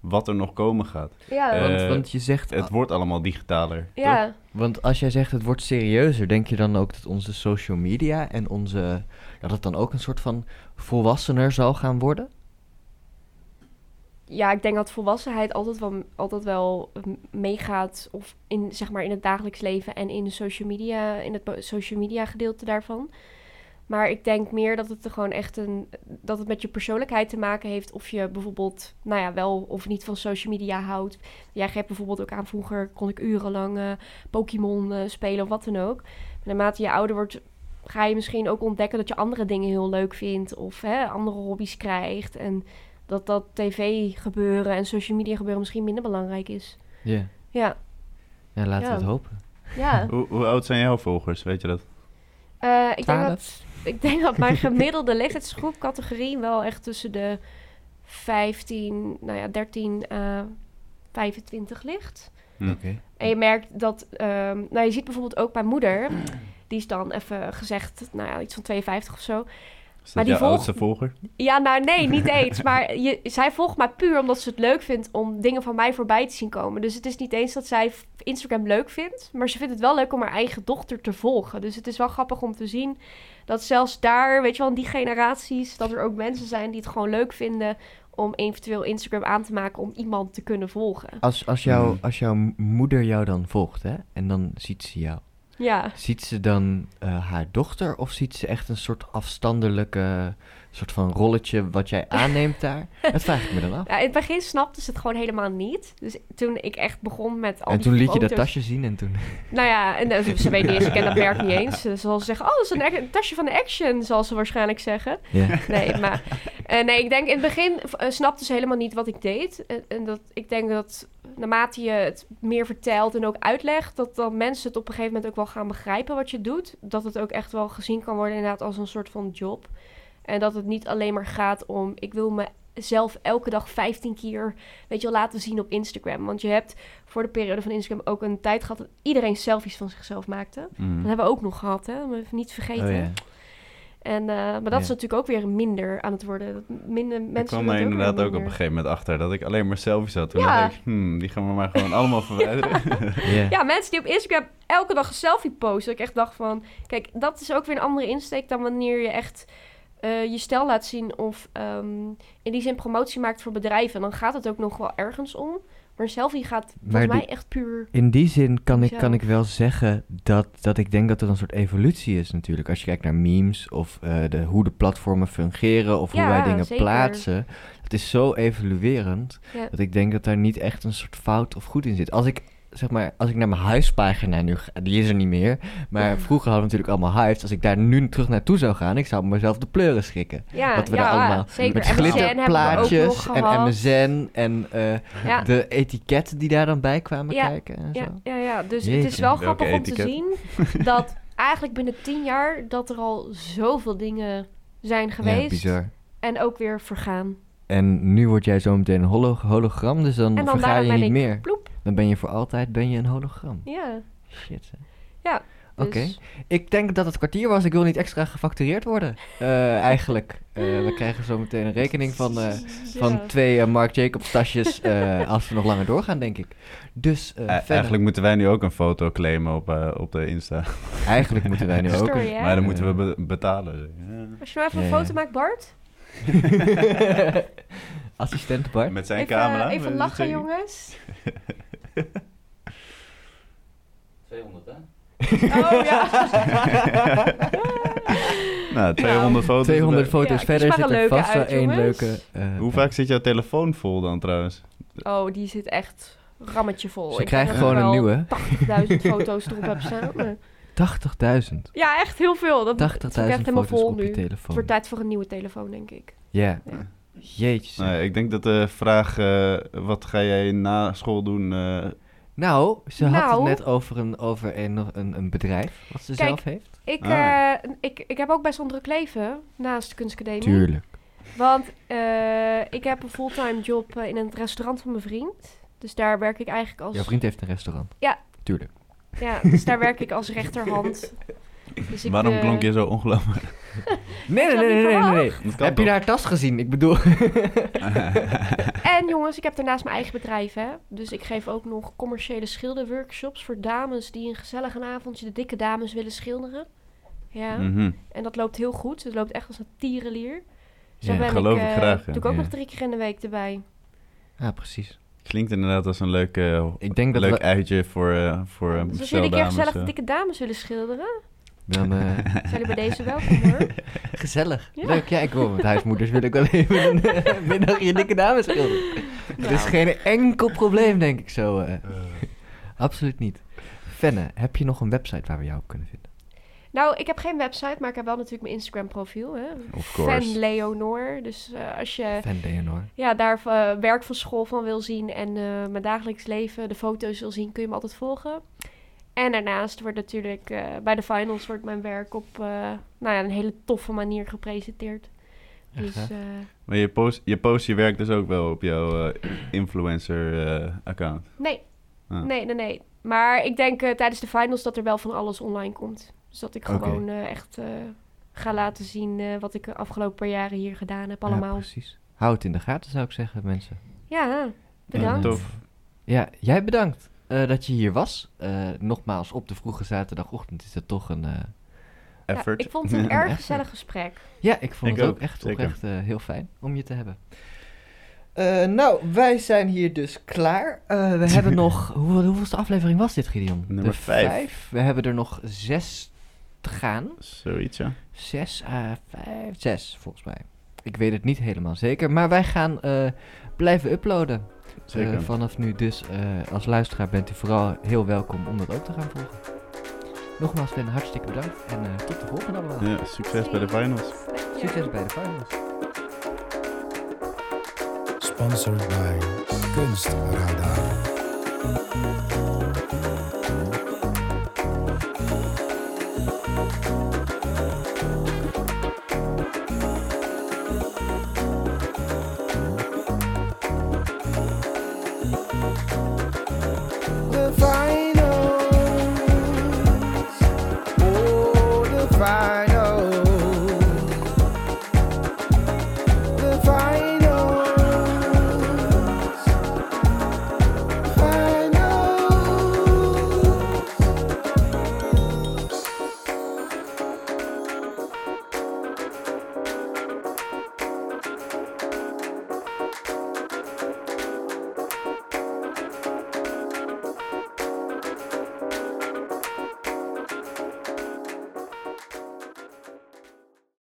wat er nog komen gaat. Ja, Eh, want, want je zegt, Het wordt allemaal digitaler. toch? ja. want als jij zegt het wordt serieuzer, denk je dan ook dat onze social media en onze, dat het dan ook een soort van volwassener zal gaan worden? ja, ik denk dat volwassenheid altijd wel, altijd wel eh, meegaat of in, zeg maar, in het dagelijks leven en in de social media, in het social media gedeelte daarvan. Maar ik denk meer dat het er gewoon echt een. dat het met je persoonlijkheid te maken heeft. Of je bijvoorbeeld, nou ja, wel of niet van social media houdt. Jij geeft bijvoorbeeld ook aan vroeger kon ik urenlang eh, Pokémon eh, spelen of wat dan ook. Maar naarmate je ouder wordt, ga je misschien ook ontdekken dat je andere dingen heel leuk vindt. Of hè, andere hobby's krijgt. En dat dat tv gebeuren en social media gebeuren misschien minder belangrijk is. Ja. Ja, Ja, laten Ja. we het hopen. ja. Hoe, hoe oud zijn jouw volgers, weet je dat? Eh, ik, denk dat, ik denk dat mijn gemiddelde leeftijdsgroep categorie wel echt tussen de 15, nou ja, 13 eh 25 ligt. En je merkt dat, ehm, nou je ziet bijvoorbeeld ook mijn moeder, die is dan even gezegd, nou ja, iets van 52 of zo. Is Maar dat die jouw volg- oudste volger? Ja, nou nee, niet <laughs> eens. Maar je, zij volgt mij puur omdat ze het leuk vindt om dingen van mij voorbij te zien komen. Dus het is niet eens dat zij Instagram leuk vindt. Maar ze vindt het wel leuk om haar eigen dochter te volgen. Dus het is wel grappig om te zien dat zelfs daar, weet je wel, in die generaties, dat er ook mensen zijn die het gewoon leuk vinden om eventueel Instagram aan te maken om iemand te kunnen volgen. Als, als, jouw, Hmm. als jouw moeder jou dan volgt, hè, en dan ziet ze jou. Ja. Ziet ze dan eh, haar dochter of ziet ze echt een soort afstandelijke soort van rolletje wat jij <laughs> aanneemt daar? Dat vraag ik me dan af. ja, in het begin snapte ze het gewoon helemaal niet. Dus toen ik echt begon met al en toen liet je dat tasje zien en toen... <laughs> Nou ja, en, eh, ze weet niet eens, ik ken dat merk niet eens. <laughs> Ze zal zeggen, oh, dat is een, tasje van de Action, zal ze waarschijnlijk zeggen. Ja. Nee, maar eh, nee, ik denk in het begin eh, snapte ze helemaal niet wat ik deed. En, en dat, ik denk dat naarmate je het meer vertelt en ook uitlegt, dat dan mensen het op een gegeven moment ook wel gaan begrijpen wat je doet. Dat het ook echt wel gezien kan worden inderdaad als een soort van job. En dat het niet alleen maar gaat om, ik wil mezelf elke dag 15 keer, weet je wel, laten zien op Instagram. Want je hebt voor de periode van Instagram ook een tijd gehad dat iedereen selfies van zichzelf maakte. Hm. Dat hebben we ook nog gehad, hè? We even niet vergeten. Oh. En, eh, maar dat Ja. is natuurlijk ook weer minder aan het worden. Minder mensen Ik kwam er ook inderdaad ook op een gegeven moment achter dat ik alleen maar selfies had. Toen Ja. dacht ik, hmm, die gaan we maar gewoon allemaal verwijderen. <laughs> <laughs> Ja. Ja, mensen die op Instagram elke dag een selfie posten. Dat ik echt dacht van... Kijk, dat is ook weer een andere insteek dan wanneer je echt eh, je stijl laat zien... of ehm, in die zin promotie maakt voor bedrijven. Dan gaat het ook nog wel ergens om. Maar een selfie gaat volgens mij echt puur... In die zin kan ik, kan ik wel zeggen dat, dat ik denk dat er een soort evolutie is natuurlijk. Als je kijkt naar memes of eh, de, hoe de platformen fungeren of hoe wij dingen zeker. plaatsen. Het is zo evoluerend Ja. dat ik denk dat daar niet echt een soort fout of goed in zit. Als ik, zeg maar, als ik naar mijn huispagina nu ga, die is er niet meer. Maar vroeger hadden we natuurlijk allemaal huis. Als ik daar nu terug naartoe zou gaan, ik zou mezelf de pleuren schrikken. Ja, dat we ja, daar allemaal zeker. met glitterplaatjes en. MSN en eh, Ja. de etiketten die daar dan bij kwamen Ja, kijken en Ja, zo. ja, ja. dus het is wel grappig om te zien <laughs> dat eigenlijk binnen tien jaar dat er al zoveel dingen zijn geweest Ja, bizar. en ook weer vergaan. En nu word jij zo meteen een holo- hologram, dus dan, verga je niet ik meer. ploep. Dan ben je voor altijd ben je een hologram. Ja. Shit. hè. Ja, Oké. dus- Ik denk dat het kwartier was. Ik wil niet extra gefactureerd worden. Eh, eigenlijk. Eh, we krijgen zo meteen een rekening van, eh, van Ja. twee Marc Jacobs tasjes eh, <laughs> als we nog langer doorgaan, denk ik. Dus eigenlijk moeten wij nu ook een foto claimen op, eh, op de Insta. Eigenlijk moeten wij nu ook... Story, een- hè? Maar dan moeten we be- betalen. Ja. Als je nou even Ja, een ja. foto maakt, Bart. <laughs> <laughs> Assistent Bart. Met zijn even, camera. even lachen, jongens. <laughs> 200 hè? Oh ja. <laughs> Nou, 200 foto's. 200 erbij. foto's Ja, verder zit een er leuke vast wel één leuke... eh, Hoe vaak zit jouw telefoon vol dan trouwens? Oh, die zit echt rammetje vol. Ze Ik krijgen gewoon een ik wel nieuwe. 80.000 <laughs> foto's erop heb staan. maar- 80.000. Ja, echt heel veel. Dat 80.000 het is ook echt helemaal foto's vol op je nu. Het telefoon. wordt tijd voor een nieuwe telefoon, denk ik. Ja. Jeetje. Nou, ik denk dat de vraag, eh, wat ga jij na school doen? eh, Nou, ze had het Nou. net over een, over een, een, een bedrijf wat ze Kijk, zelf heeft. Ik, Ah. eh, ik, ik heb ook best wel een druk leven naast de kunstacademie. Tuurlijk. Want eh, ik heb een fulltime job in het restaurant van mijn vriend. Dus daar werk ik eigenlijk als... Jouw vriend heeft een restaurant. Ja. Tuurlijk. Ja, dus daar werk ik als rechterhand. <laughs> Dus ik, waarom eh, klonk je zo ongelooflijk? <laughs> Nee, nee, nee, nee, nee, Heb je haar tas gezien? Ik bedoel... <laughs> En jongens, ik heb daarnaast mijn eigen bedrijf, hè. Dus ik geef ook nog commerciële schilderworkshops voor dames die een gezellig avondje de dikke dames willen schilderen. Ja, Mhm. en dat loopt heel goed. Het loopt echt als een tierenlier. Zo Ja, ben geloof ik eh, graag. Doe ik ook Ja. nog drie keer in de week erbij. Ja, precies. Klinkt inderdaad als een leuk, eh, Ik denk dat leuk we- uitje voor, voor Dus als jullie een keer gezellig de dikke dames willen schilderen, Dan, <laughs> zijn jullie bij deze welkom hoor. <laughs> gezellig. Ja. Leuk. Ja, ik wil met huismoeders wil ik wel even een eh, <laughs> middagje dikke dames schilderen. Er is Nou. geen enkel probleem, denk ik zo. eh. Absoluut niet. Fenne, heb je nog een website waar we jou op kunnen vinden? Nou, ik heb geen website, maar ik heb wel natuurlijk mijn Instagram profiel. Hè. Of course. Fan Leonor. Dus eh, als je Fan Leonor. ja, daar werk van school van wil zien en eh, mijn dagelijks leven, de foto's wil zien, kun je me altijd volgen. En daarnaast wordt natuurlijk eh, bij de finals wordt mijn werk op eh, nou ja, een hele toffe manier gepresenteerd. Echt, Dus eh, Maar je post, je post je werk dus ook wel op jouw eh, influencer-account. nee, Ah. nee, nee, nee. Maar ik denk eh, tijdens de finals dat er wel van alles online komt. Dus dat ik gewoon eh, echt eh, ga laten zien eh, wat ik de afgelopen paar jaren hier gedaan heb Ja, allemaal. precies. Hou het in de gaten, zou ik zeggen, mensen. Ja, bedankt. tof. Ja, jij bedankt eh, dat je hier was. Eh, nogmaals, op de vroege zaterdagochtend is het toch een... eh, Ja, Effort. ik vond het <laughs> een Ja, erg gezellig gesprek. Ja, ik vond Ik het ook, ook, echt oprecht eh, heel fijn om je te hebben. Eh, nou, wij zijn hier dus klaar. Eh, we <laughs> hebben nog... Hoe, hoeveelste aflevering was dit, Gideon? Nummer De vijf. We hebben er nog zes te gaan. Zoiets, ja. Zes, vijf, zes volgens mij. Ik weet het niet helemaal zeker. Maar wij gaan eh, blijven uploaden. Zeker. Eh, vanaf nu dus eh, als luisteraar bent u vooral heel welkom om dat ook te gaan volgen. Nogmaals, Ben, hartstikke bedankt. En eh, tot de volgende allemaal. ja, succes bij de finals. Succes bij de finals. Sponsored by Kunstradar.